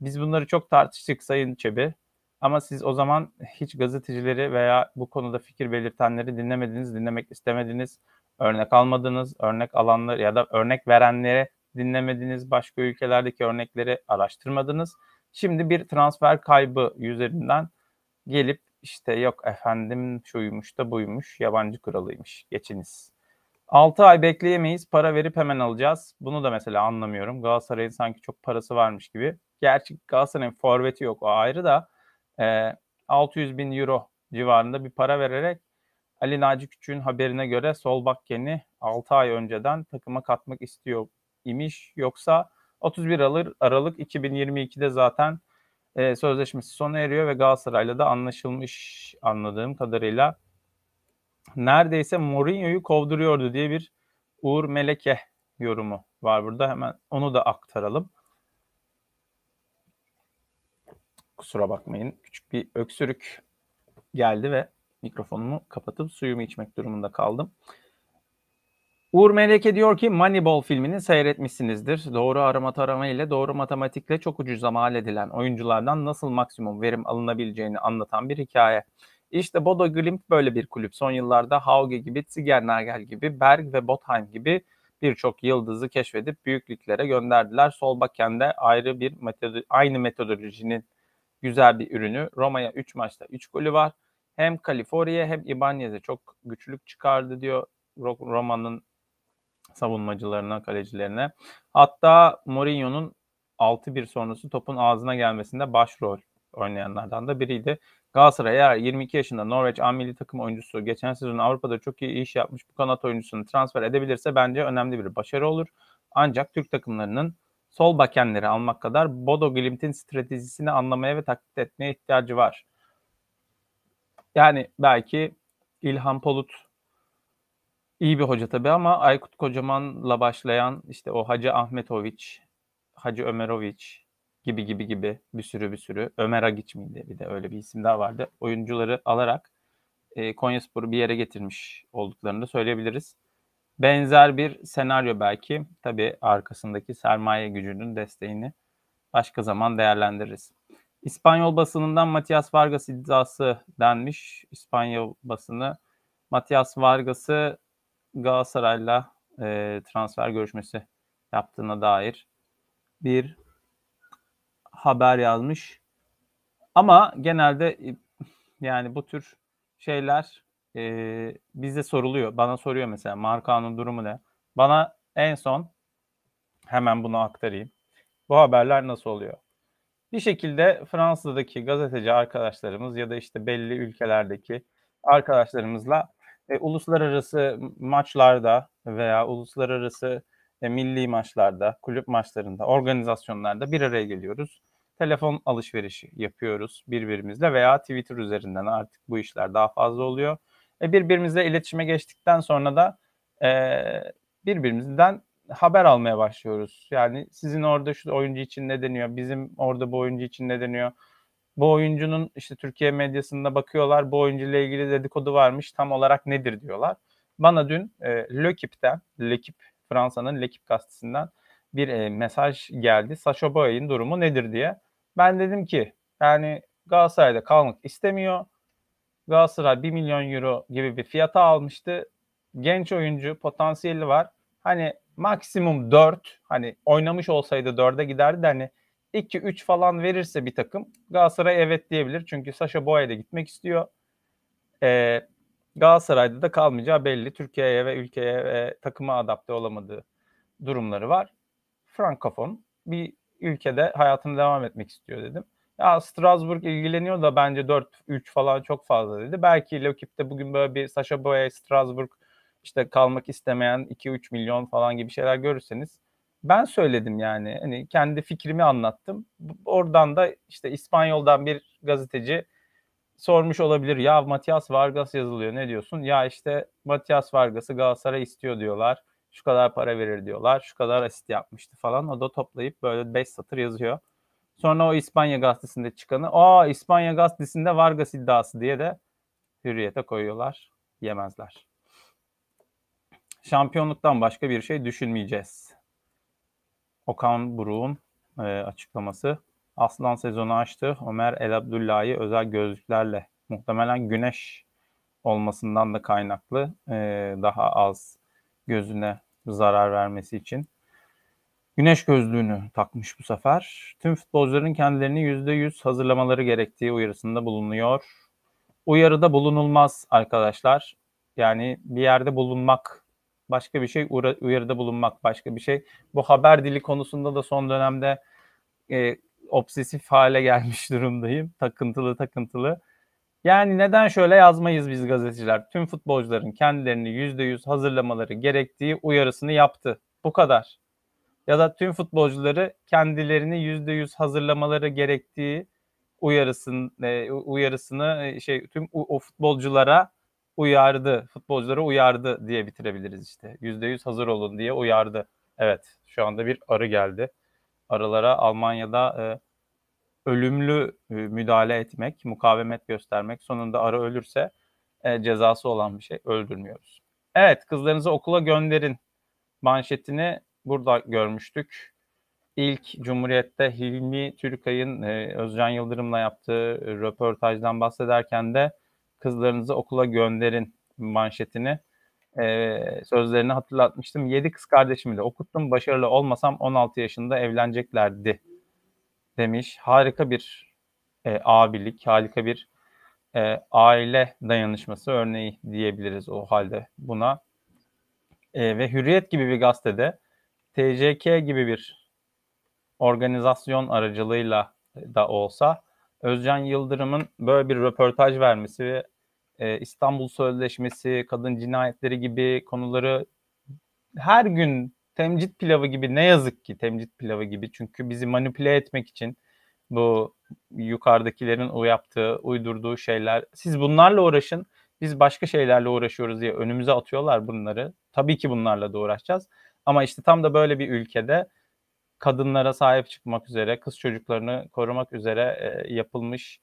biz bunları çok tartıştık Sayın Çebi. Ama siz o zaman hiç gazetecileri veya bu konuda fikir belirtenleri dinlemediniz, dinlemek istemediniz, örnek almadınız, örnek alanlar ya da örnek verenleri dinlemediniz, başka ülkelerdeki örnekleri araştırmadınız. Şimdi bir transfer kaybı üzerinden gelip işte yok efendim şuymuş da buymuş, yabancı kralıymış, geçiniz. 6 ay bekleyemeyiz, para verip hemen alacağız. Bunu da mesela anlamıyorum. Galatasaray'ın sanki çok parası varmış gibi. Gerçi Galatasaray'ın forveti yok o ayrı da e, 600 bin euro civarında bir para vererek Ali Naci Küçük'ün haberine göre sol bakkeni 6 ay önceden takıma katmak istiyor imiş. Yoksa 31 Aralık 2022'de zaten e, sözleşmesi sona eriyor ve Galatasaray'la da anlaşılmış anladığım kadarıyla. Neredeyse Mourinho'yu kovduruyordu diye bir Uğur Meleke yorumu var burada. Hemen onu da aktaralım. Kusura bakmayın. Küçük bir öksürük geldi ve mikrofonumu kapatıp suyumu içmek durumunda kaldım. Uğur Meleke diyor ki Moneyball filmini seyretmişsinizdir. Doğru arama tarama ile doğru matematikle çok ucuza mal edilen oyunculardan nasıl maksimum verim alınabileceğini anlatan bir hikaye. İşte Bodo Glimt böyle bir kulüp. Son yıllarda Hauge gibi, Zigernagel gibi, Berg ve Botheim gibi birçok yıldızı keşfedip büyük liglere gönderdiler. Solbaken'de ayrı bir metod aynı metodolojinin güzel bir ürünü. Roma'ya 3 maçta 3 golü var. Hem Kaliforniya hem Ibanez'e çok güçlük çıkardı diyor Roma'nın savunmacılarına, kalecilerine. Hatta Mourinho'nun 6-1 sonrası topun ağzına gelmesinde başrol oynayanlardan da biriydi. Galatasaray eğer 22 yaşında Norveç A milli takım oyuncusu geçen sezon Avrupa'da çok iyi iş yapmış bu kanat oyuncusunu transfer edebilirse bence önemli bir başarı olur. Ancak Türk takımlarının sol bakenleri almak kadar Bodo Glimt'in stratejisini anlamaya ve taklit etmeye ihtiyacı var. Yani belki İlhan Polut iyi bir hoca tabii ama Aykut Kocaman'la başlayan işte o Hacı Ahmetoviç, Hacı Ömeroviç gibi gibi gibi bir sürü bir sürü Ömer Agiç miydi bir de öyle bir isim daha vardı. Oyuncuları alarak e, Konyaspor'u bir yere getirmiş olduklarını da söyleyebiliriz. Benzer bir senaryo belki. Tabii arkasındaki sermaye gücünün desteğini başka zaman değerlendiririz. İspanyol basınından Matias Vargas iddiası denmiş. İspanyol basını Matias Vargas'ı Galatasaray'la e, transfer görüşmesi yaptığına dair bir haber yazmış. Ama genelde yani bu tür şeyler e, bize soruluyor. Bana soruyor mesela Markan'ın durumu ne? Bana en son hemen bunu aktarayım. Bu haberler nasıl oluyor? Bir şekilde Fransa'daki gazeteci arkadaşlarımız ya da işte belli ülkelerdeki arkadaşlarımızla e, uluslararası maçlarda veya uluslararası e, milli maçlarda, kulüp maçlarında, organizasyonlarda bir araya geliyoruz. Telefon alışverişi yapıyoruz birbirimizle veya Twitter üzerinden artık bu işler daha fazla oluyor. E, birbirimizle iletişime geçtikten sonra da e, birbirimizden haber almaya başlıyoruz. Yani sizin orada şu oyuncu için ne deniyor, bizim orada bu oyuncu için ne deniyor. Bu oyuncunun işte Türkiye medyasında bakıyorlar, bu oyuncu ile ilgili dedikodu varmış, tam olarak nedir diyorlar. Bana dün e, L'Equipe'den, L'Equipe Fransa'nın L'Equipe gazetesinden bir e, mesaj geldi. Sacha Boey'in durumu nedir diye. Ben dedim ki yani Galatasaray'da kalmak istemiyor. Galatasaray 1 milyon euro gibi bir fiyata almıştı. Genç oyuncu potansiyeli var. Hani maksimum 4 hani oynamış olsaydı 4'e giderdi de hani 2-3 falan verirse bir takım Galatasaray evet diyebilir. Çünkü Sasha Boya da gitmek istiyor. Ee, Galatasaray'da da kalmayacağı belli. Türkiye'ye ve ülkeye ve takıma adapte olamadığı durumları var. Frankofon bir ülkede hayatını devam etmek istiyor dedim. Ya Strasbourg ilgileniyor da bence 4-3 falan çok fazla dedi. Belki Lokip'te bugün böyle bir Sasha Boya Strasbourg işte kalmak istemeyen 2-3 milyon falan gibi şeyler görürseniz ben söyledim yani. Hani kendi fikrimi anlattım. Oradan da işte İspanyol'dan bir gazeteci sormuş olabilir. Ya Matias Vargas yazılıyor ne diyorsun? Ya işte Matias Vargas'ı Galatasaray istiyor diyorlar. Şu kadar para verir diyorlar. Şu kadar asist yapmıştı falan. O da toplayıp böyle 5 satır yazıyor. Sonra o İspanya gazetesinde çıkanı aa İspanya gazetesinde Vargas iddiası diye de hürriyete koyuyorlar. Yemezler. Şampiyonluktan başka bir şey düşünmeyeceğiz. Okan Buruk'un e, açıklaması. Aslan sezonu açtı. Ömer El Abdullahi özel gözlüklerle muhtemelen güneş olmasından da kaynaklı e, daha az gözüne zarar vermesi için güneş gözlüğünü takmış bu sefer. Tüm futbolcuların kendilerini %100 hazırlamaları gerektiği uyarısında bulunuyor. Uyarıda bulunulmaz arkadaşlar. Yani bir yerde bulunmak başka bir şey, uyarıda bulunmak başka bir şey. Bu haber dili konusunda da son dönemde e, obsesif hale gelmiş durumdayım. Takıntılı takıntılı. Yani neden şöyle yazmayız biz gazeteciler? Tüm futbolcuların kendilerini %100 hazırlamaları gerektiği uyarısını yaptı. Bu kadar. Ya da tüm futbolcuları kendilerini %100 hazırlamaları gerektiği uyarısın e, uyarısını e, şey tüm o, o futbolculara uyardı. Futbolculara uyardı diye bitirebiliriz işte. %100 hazır olun diye uyardı. Evet, şu anda bir arı geldi. Arılara Almanya'da e, ölümlü e, müdahale etmek, mukavemet göstermek, sonunda arı ölürse e, cezası olan bir şey öldürmüyoruz. Evet, kızlarınızı okula gönderin manşetini burada görmüştük. İlk Cumhuriyet'te Hilmi Türkay'ın e, Özcan Yıldırım'la yaptığı röportajdan bahsederken de kızlarınızı okula gönderin manşetini e, sözlerini hatırlatmıştım. Yedi kız kardeşimi de okuttum. Başarılı olmasam 16 yaşında evleneceklerdi demiş. Harika bir e, abilik, harika bir e, aile dayanışması örneği diyebiliriz o halde buna. E, ve Hürriyet gibi bir gazetede TCK gibi bir organizasyon aracılığıyla da olsa Özcan Yıldırım'ın böyle bir röportaj vermesi ve e, İstanbul Sözleşmesi, kadın cinayetleri gibi konuları her gün temcit pilavı gibi ne yazık ki temcit pilavı gibi çünkü bizi manipüle etmek için bu yukarıdakilerin o yaptığı, uydurduğu şeyler. Siz bunlarla uğraşın, biz başka şeylerle uğraşıyoruz diye önümüze atıyorlar bunları. Tabii ki bunlarla da uğraşacağız. Ama işte tam da böyle bir ülkede kadınlara sahip çıkmak üzere, kız çocuklarını korumak üzere e, yapılmış,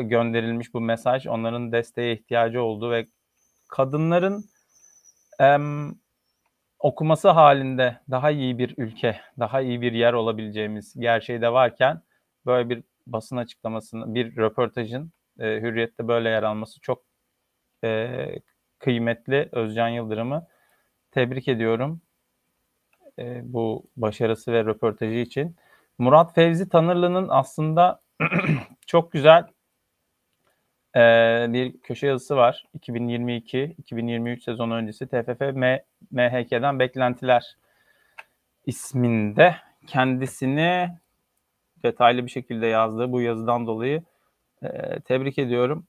gönderilmiş bu mesaj onların desteğe ihtiyacı olduğu ve kadınların e, okuması halinde daha iyi bir ülke, daha iyi bir yer olabileceğimiz gerçeği de varken böyle bir basın açıklamasının, bir röportajın e, Hürriyet'te böyle yer alması çok e, kıymetli. Özcan Yıldırım'ı tebrik ediyorum e, bu başarısı ve röportajı için. Murat Fevzi Tanırlı'nın aslında çok güzel e, bir köşe yazısı var. 2022-2023 sezonu öncesi TFF M MHK'den beklentiler isminde kendisini detaylı bir şekilde yazdığı bu yazıdan dolayı e, tebrik ediyorum.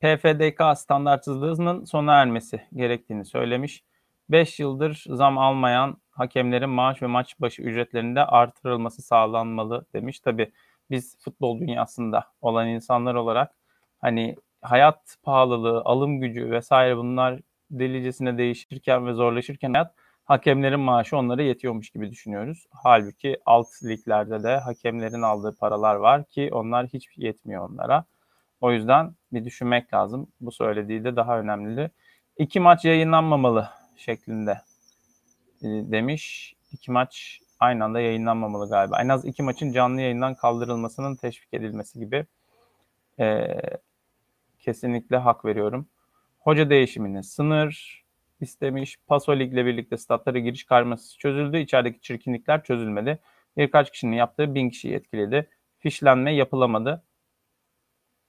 PFDK standartsızlığının sona ermesi gerektiğini söylemiş. 5 yıldır zam almayan hakemlerin maaş ve maç başı ücretlerinde artırılması sağlanmalı demiş. Tabi biz futbol dünyasında olan insanlar olarak hani hayat pahalılığı, alım gücü vesaire bunlar delicesine değişirken ve zorlaşırken hayat hakemlerin maaşı onlara yetiyormuş gibi düşünüyoruz. Halbuki alt liglerde de hakemlerin aldığı paralar var ki onlar hiç yetmiyor onlara. O yüzden bir düşünmek lazım. Bu söylediği de daha önemli. İki maç yayınlanmamalı şeklinde e, demiş. İki maç aynı anda yayınlanmamalı galiba. En az iki maçın canlı yayından kaldırılmasının teşvik edilmesi gibi e, kesinlikle hak veriyorum. Hoca değişimini sınır istemiş. Paso Lig'le birlikte statlara giriş karması çözüldü. İçerideki çirkinlikler çözülmedi. Birkaç kişinin yaptığı bin kişiyi etkiledi. Fişlenme yapılamadı.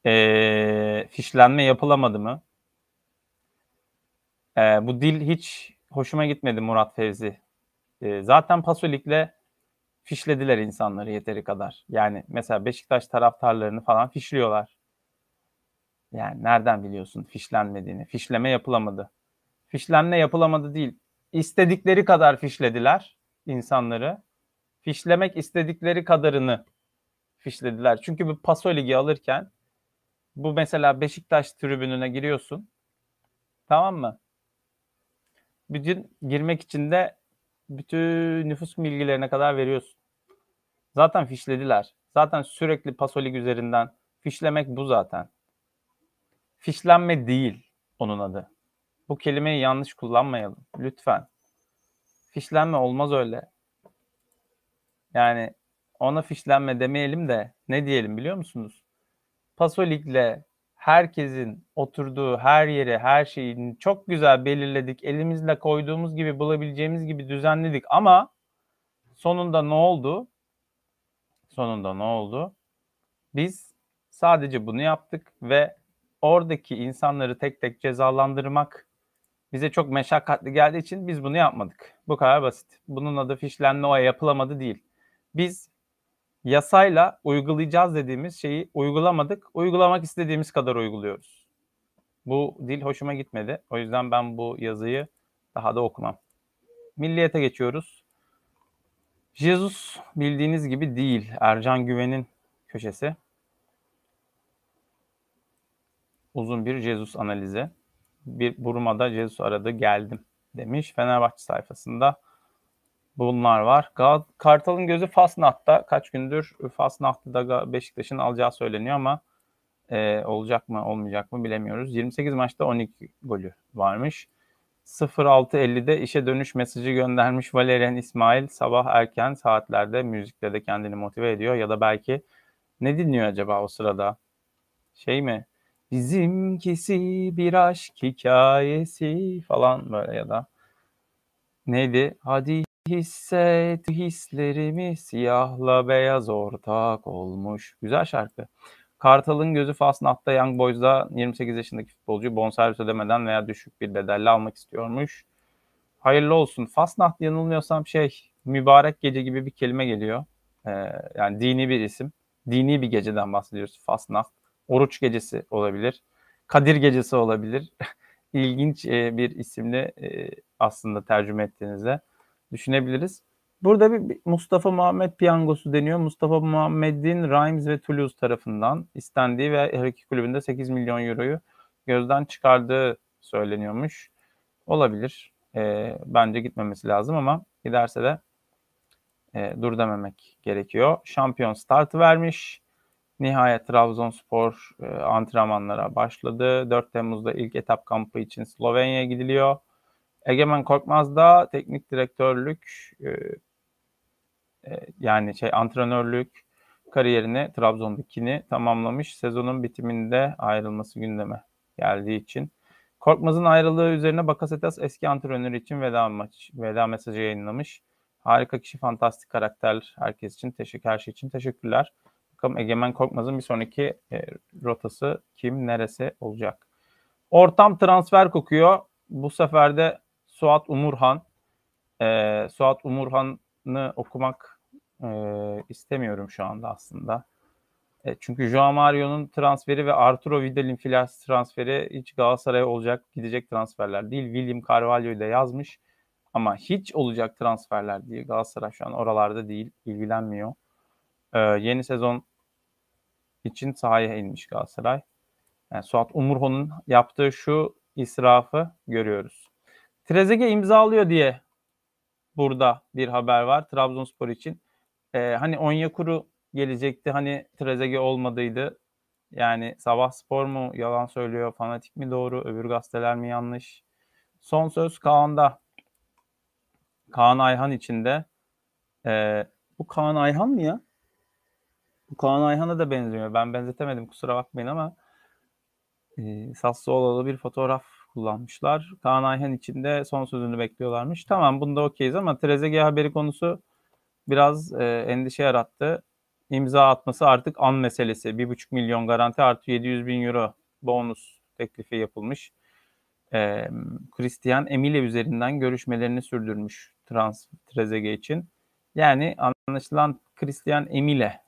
E, fişlenme yapılamadı mı? E, bu dil hiç hoşuma gitmedi Murat Fevzi. E, zaten Paso Lig'le fişlediler insanları yeteri kadar. Yani mesela Beşiktaş taraftarlarını falan fişliyorlar. Yani nereden biliyorsun fişlenmediğini? Fişleme yapılamadı. Fişlenme yapılamadı değil. İstedikleri kadar fişlediler insanları. Fişlemek istedikleri kadarını fişlediler. Çünkü bu Paso Ligi alırken bu mesela Beşiktaş tribününe giriyorsun. Tamam mı? Bütün girmek için de bütün nüfus bilgilerine kadar veriyorsun. Zaten fişlediler. Zaten sürekli Paso Lig üzerinden fişlemek bu zaten. Fişlenme değil onun adı. Bu kelimeyi yanlış kullanmayalım. Lütfen. Fişlenme olmaz öyle. Yani ona fişlenme demeyelim de ne diyelim biliyor musunuz? Paso Lig'le herkesin oturduğu her yeri, her şeyini çok güzel belirledik. Elimizle koyduğumuz gibi, bulabileceğimiz gibi düzenledik ama sonunda ne oldu? Sonunda ne oldu? Biz sadece bunu yaptık ve oradaki insanları tek tek cezalandırmak bize çok meşakkatli geldiği için biz bunu yapmadık. Bu kadar basit. Bunun adı fişlenme o yapılamadı değil. Biz yasayla uygulayacağız dediğimiz şeyi uygulamadık. Uygulamak istediğimiz kadar uyguluyoruz. Bu dil hoşuma gitmedi. O yüzden ben bu yazıyı daha da okumam. Milliyete geçiyoruz. Jesus bildiğiniz gibi değil. Ercan Güven'in köşesi. Uzun bir Jesus analizi. Bir Burma'da Jesus aradı geldim demiş. Fenerbahçe sayfasında bunlar var. Kartal'ın gözü Fasnacht'ta. Kaç gündür Fasnacht'ta da Beşiktaş'ın alacağı söyleniyor ama e, olacak mı olmayacak mı bilemiyoruz. 28 maçta 12 golü varmış. 06.50'de işe dönüş mesajı göndermiş Valerian İsmail sabah erken saatlerde müzikle de kendini motive ediyor ya da belki ne dinliyor acaba o sırada? Şey mi? Bizimkisi bir aşk hikayesi falan böyle ya da neydi? Hadi hisset hislerimi siyahla beyaz ortak olmuş. Güzel şarkı. Kartal'ın gözü Fasnacht'ta Young Boys'da 28 yaşındaki futbolcu bonservis ödemeden veya düşük bir bedelle almak istiyormuş. Hayırlı olsun. Fasnacht yanılmıyorsam şey mübarek gece gibi bir kelime geliyor. Ee, yani dini bir isim. Dini bir geceden bahsediyoruz. Fasnacht. Oruç gecesi olabilir. Kadir gecesi olabilir. İlginç e, bir isimle e, aslında tercüme ettiğinizde düşünebiliriz. Burada bir Mustafa Muhammed piyangosu deniyor. Mustafa Muhammed'in Reims ve Toulouse tarafından istendiği ve her iki kulübünde 8 milyon euroyu gözden çıkardığı söyleniyormuş. Olabilir. E, bence gitmemesi lazım ama giderse de e, dur dememek gerekiyor. Şampiyon startı vermiş. Nihayet Trabzonspor e, antrenmanlara başladı. 4 Temmuz'da ilk etap kampı için Slovenya'ya gidiliyor. Egemen Korkmaz da teknik direktörlük e, e, yani şey antrenörlük kariyerini Trabzon'dakini tamamlamış. Sezonun bitiminde ayrılması gündeme geldiği için. Korkmaz'ın ayrılığı üzerine Bakasetas eski antrenörü için veda maç, veda mesajı yayınlamış. Harika kişi, fantastik karakter. Herkes için teşekkür, her şey için teşekkürler. Bakalım Egemen Korkmaz'ın bir sonraki e, rotası kim, neresi olacak? Ortam transfer kokuyor. Bu sefer de Suat Umurhan. E, Suat Umurhan'ı okumak e, istemiyorum şu anda aslında. E, çünkü Joao Mario'nun transferi ve Arturo Vidal'in filas transferi hiç Galatasaray'a olacak gidecek transferler değil. William Carvalho'yu da yazmış ama hiç olacak transferler değil. Galatasaray şu an oralarda değil, ilgilenmiyor. Ee, yeni sezon için sahaya inmiş Galatasaray. Yani Suat Umurho'nun yaptığı şu israfı görüyoruz. Trezege imzalıyor diye burada bir haber var Trabzonspor için. Ee, hani Onyekuru gelecekti. Hani Trezege olmadıydı. Yani Sabah Spor mu yalan söylüyor, fanatik mi doğru, öbür gazeteler mi yanlış? Son söz Kaan'da. Kaan Ayhan içinde. Ee, bu Kaan Ayhan mı ya? Bu Kaan Ayhan'a da benziyor. Ben benzetemedim kusura bakmayın ama e, Sassuolo'da bir fotoğraf kullanmışlar. Kaan Ayhan içinde son sözünü bekliyorlarmış. Tamam bunda okeyiz ama Trezeguet haberi konusu biraz e, endişe yarattı. İmza atması artık an meselesi. 1,5 milyon garanti artı 700 bin euro bonus teklifi yapılmış. E, Christian Emile üzerinden görüşmelerini sürdürmüş trans Trezeguet için. Yani anlaşılan Christian Emile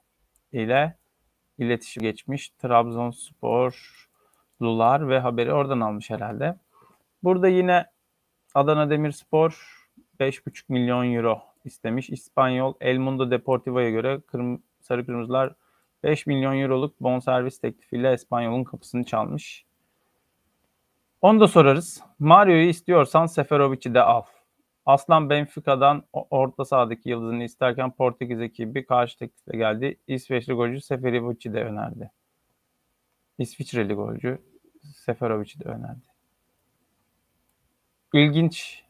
ile iletişim geçmiş. Trabzonsporlular ve haberi oradan almış herhalde. Burada yine Adana Demirspor 5,5 milyon euro istemiş. İspanyol El Mundo Deportivo'ya göre kırm Sarı Kırmızılar 5 milyon euroluk bonservis teklifiyle İspanyol'un kapısını çalmış. Onu da sorarız. Mario'yu istiyorsan Seferovic'i de al. Aslan Benfica'dan orta sahadaki yıldızını isterken Portekiz ekibi karşı teklifle geldi. İsveçli golcü Seferovic'i de önerdi. İsviçreli golcü Seferovic'i de önerdi. İlginç.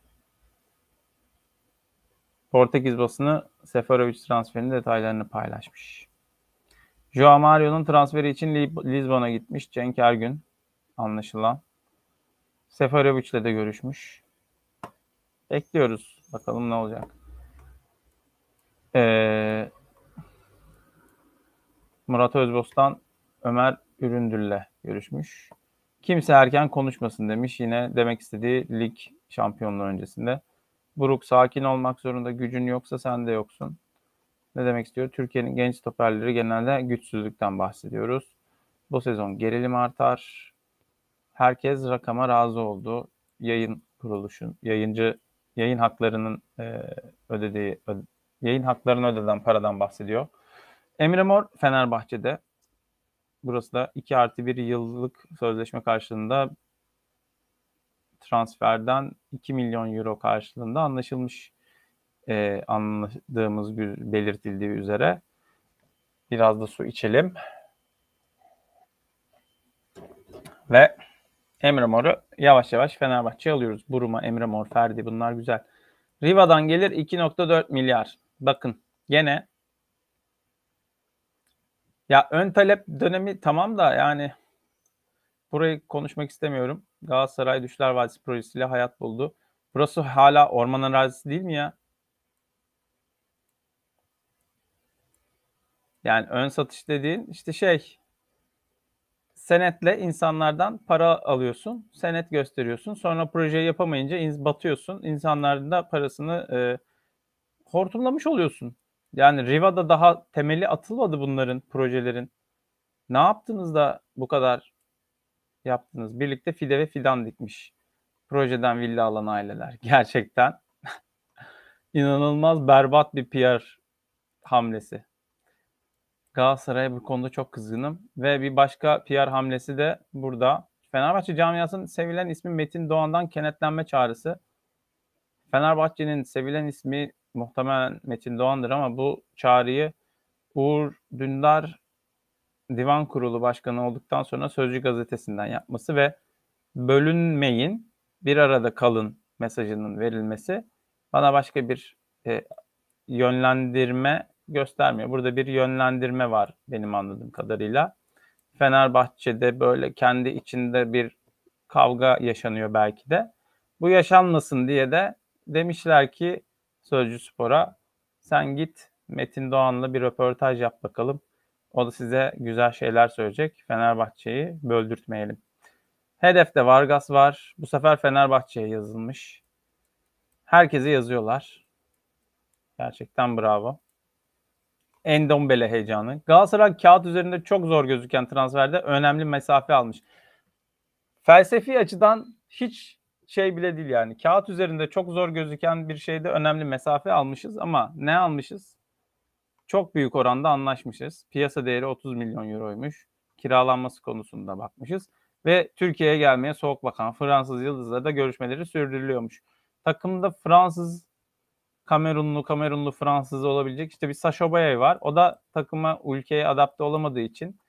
Portekiz basını Seferovic transferinin detaylarını paylaşmış. Joao Mario'nun transferi için Lisbon'a gitmiş Cenk Ergün anlaşılan. Seferovic'le de görüşmüş. Bekliyoruz. Bakalım ne olacak. Ee, Murat Özbostan Ömer Üründül'le görüşmüş. Kimse erken konuşmasın demiş. Yine demek istediği lig şampiyonluğu öncesinde. Buruk sakin olmak zorunda. Gücün yoksa sen de yoksun. Ne demek istiyor? Türkiye'nin genç stoperleri genelde güçsüzlükten bahsediyoruz. Bu sezon gerilim artar. Herkes rakama razı oldu. Yayın kuruluşun, yayıncı yayın haklarının e, ödediği, öde, yayın haklarını ödeden paradan bahsediyor. Emre Mor Fenerbahçe'de. Burası da 2 artı 1 yıllık sözleşme karşılığında transferden 2 milyon euro karşılığında anlaşılmış e, anladığımız belirtildiği üzere. Biraz da su içelim. Ve Emre Mor'u yavaş yavaş Fenerbahçe'ye alıyoruz. Buruma, Emre Mor, Ferdi bunlar güzel. Riva'dan gelir 2.4 milyar. Bakın gene ya ön talep dönemi tamam da yani burayı konuşmak istemiyorum. Galatasaray Düşler Vadisi projesiyle hayat buldu. Burası hala orman arazisi değil mi ya? Yani ön satış dediğin işte şey senetle insanlardan para alıyorsun, senet gösteriyorsun. Sonra projeyi yapamayınca batıyorsun. İnsanların da parasını e, hortumlamış oluyorsun. Yani Riva'da daha temeli atılmadı bunların projelerin. Ne yaptınız da bu kadar yaptınız? Birlikte fide ve fidan dikmiş. Projeden villa alan aileler. Gerçekten inanılmaz berbat bir PR hamlesi. Galatasaray'a bu konuda çok kızgınım. Ve bir başka PR hamlesi de burada. Fenerbahçe camiasının sevilen ismi Metin Doğan'dan kenetlenme çağrısı. Fenerbahçe'nin sevilen ismi muhtemelen Metin Doğan'dır ama bu çağrıyı Uğur Dündar Divan Kurulu Başkanı olduktan sonra Sözcü Gazetesi'nden yapması ve bölünmeyin, bir arada kalın mesajının verilmesi bana başka bir e, yönlendirme göstermiyor. Burada bir yönlendirme var benim anladığım kadarıyla. Fenerbahçe'de böyle kendi içinde bir kavga yaşanıyor belki de. Bu yaşanmasın diye de demişler ki Sözcü Spor'a sen git Metin Doğan'la bir röportaj yap bakalım. O da size güzel şeyler söyleyecek. Fenerbahçe'yi böldürtmeyelim. Hedefte Vargas var. Bu sefer Fenerbahçe'ye yazılmış. Herkese yazıyorlar. Gerçekten bravo. Endombele heyecanı. Galatasaray kağıt üzerinde çok zor gözüken transferde önemli mesafe almış. Felsefi açıdan hiç şey bile değil yani. Kağıt üzerinde çok zor gözüken bir şeyde önemli mesafe almışız ama ne almışız? Çok büyük oranda anlaşmışız. Piyasa değeri 30 milyon euroymuş. Kiralanması konusunda bakmışız. Ve Türkiye'ye gelmeye soğuk bakan Fransız yıldızla da görüşmeleri sürdürülüyormuş. Takımda Fransız Kamerunlu, Kamerunlu Fransız olabilecek işte bir Sacha Boey var. O da takıma, ülkeye adapte olamadığı için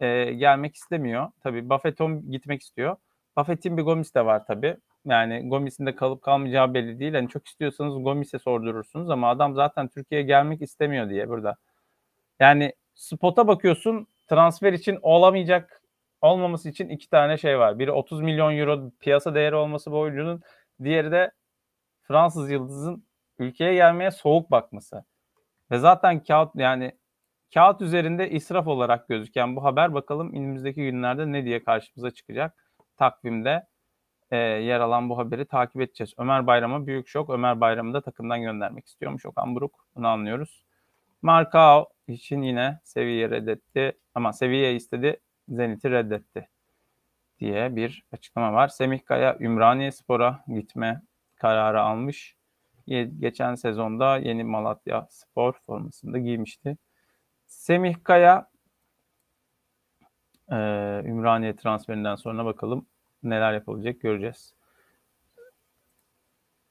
e, gelmek istemiyor. Tabii Buffett'on gitmek istiyor. Buffett'in bir Gomis de var tabii. Yani Gomis'in de kalıp kalmayacağı belli değil. Hani çok istiyorsanız Gomis'e sordurursunuz ama adam zaten Türkiye'ye gelmek istemiyor diye burada. Yani spota bakıyorsun transfer için olamayacak olmaması için iki tane şey var. Biri 30 milyon euro piyasa değeri olması bu oyuncunun. Diğeri de Fransız yıldızın ülkeye gelmeye soğuk bakması. Ve zaten kağıt yani kağıt üzerinde israf olarak gözüken bu haber bakalım önümüzdeki günlerde ne diye karşımıza çıkacak. Takvimde e, yer alan bu haberi takip edeceğiz. Ömer Bayram'a büyük şok. Ömer Bayram'ı da takımdan göndermek istiyormuş Okan Buruk. Bunu anlıyoruz. Markao için yine seviye reddetti ama seviye istedi Zenit'i reddetti diye bir açıklama var. Semih Kaya Ümraniye Spor'a gitme kararı almış. Geçen sezonda yeni Malatya Spor formasında giymişti. Semih Kaya Ümraniye transferinden sonra bakalım neler yapabilecek göreceğiz.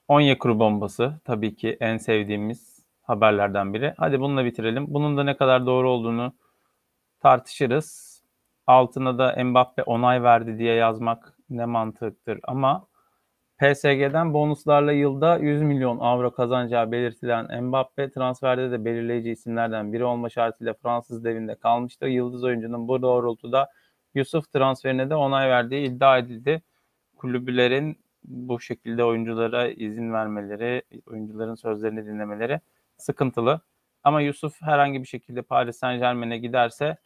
Onyekuru bombası tabii ki en sevdiğimiz haberlerden biri. Hadi bununla bitirelim. Bunun da ne kadar doğru olduğunu tartışırız. Altına da Mbappe onay verdi diye yazmak ne mantıktır ama PSG'den bonuslarla yılda 100 milyon avro kazanacağı belirtilen Mbappe transferde de belirleyici isimlerden biri olma şartıyla Fransız devinde kalmıştı. Yıldız oyuncunun bu doğrultuda Yusuf transferine de onay verdiği iddia edildi. Kulübülerin bu şekilde oyunculara izin vermeleri, oyuncuların sözlerini dinlemeleri sıkıntılı. Ama Yusuf herhangi bir şekilde Paris Saint Germain'e giderse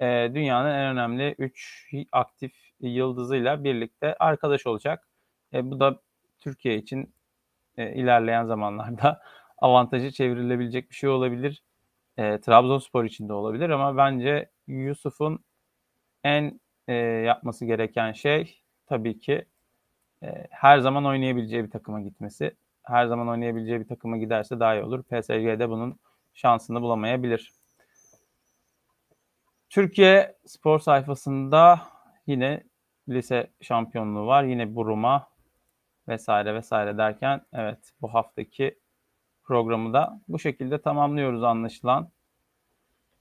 e, dünyanın en önemli 3 aktif yıldızıyla birlikte arkadaş olacak. E, bu da Türkiye için e, ilerleyen zamanlarda avantajı çevrilebilecek bir şey olabilir. E, Trabzonspor için de olabilir ama bence Yusuf'un en e, yapması gereken şey tabii ki e, her zaman oynayabileceği bir takıma gitmesi. Her zaman oynayabileceği bir takıma giderse daha iyi olur. PSG'de bunun şansını bulamayabilir. Türkiye spor sayfasında yine lise şampiyonluğu var. Yine Buruma vesaire vesaire derken evet bu haftaki programı da bu şekilde tamamlıyoruz anlaşılan.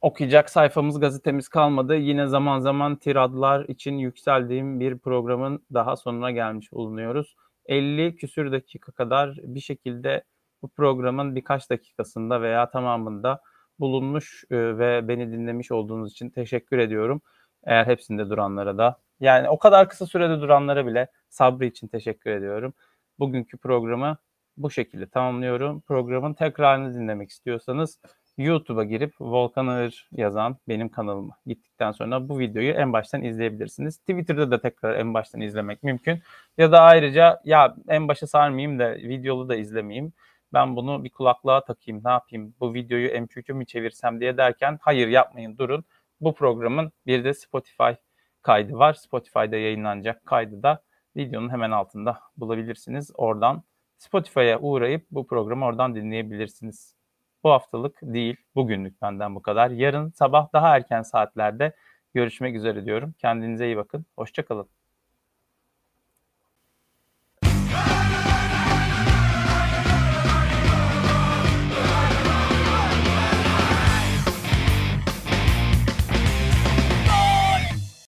Okuyacak sayfamız gazetemiz kalmadı. Yine zaman zaman tiradlar için yükseldiğim bir programın daha sonuna gelmiş bulunuyoruz. 50 küsür dakika kadar bir şekilde bu programın birkaç dakikasında veya tamamında bulunmuş e, ve beni dinlemiş olduğunuz için teşekkür ediyorum. Eğer hepsinde duranlara da yani o kadar kısa sürede duranlara bile sabrı için teşekkür ediyorum. Bugünkü programı bu şekilde tamamlıyorum. Programın tekrarını dinlemek istiyorsanız YouTube'a girip Volkan Ağır yazan benim kanalıma gittikten sonra bu videoyu en baştan izleyebilirsiniz. Twitter'da da tekrar en baştan izlemek mümkün. Ya da ayrıca ya en başa sarmayayım da videolu da izlemeyeyim ben bunu bir kulaklığa takayım ne yapayım bu videoyu MP3 mi çevirsem diye derken hayır yapmayın durun. Bu programın bir de Spotify kaydı var. Spotify'da yayınlanacak kaydı da videonun hemen altında bulabilirsiniz. Oradan Spotify'a uğrayıp bu programı oradan dinleyebilirsiniz. Bu haftalık değil, bugünlük benden bu kadar. Yarın sabah daha erken saatlerde görüşmek üzere diyorum. Kendinize iyi bakın. Hoşçakalın.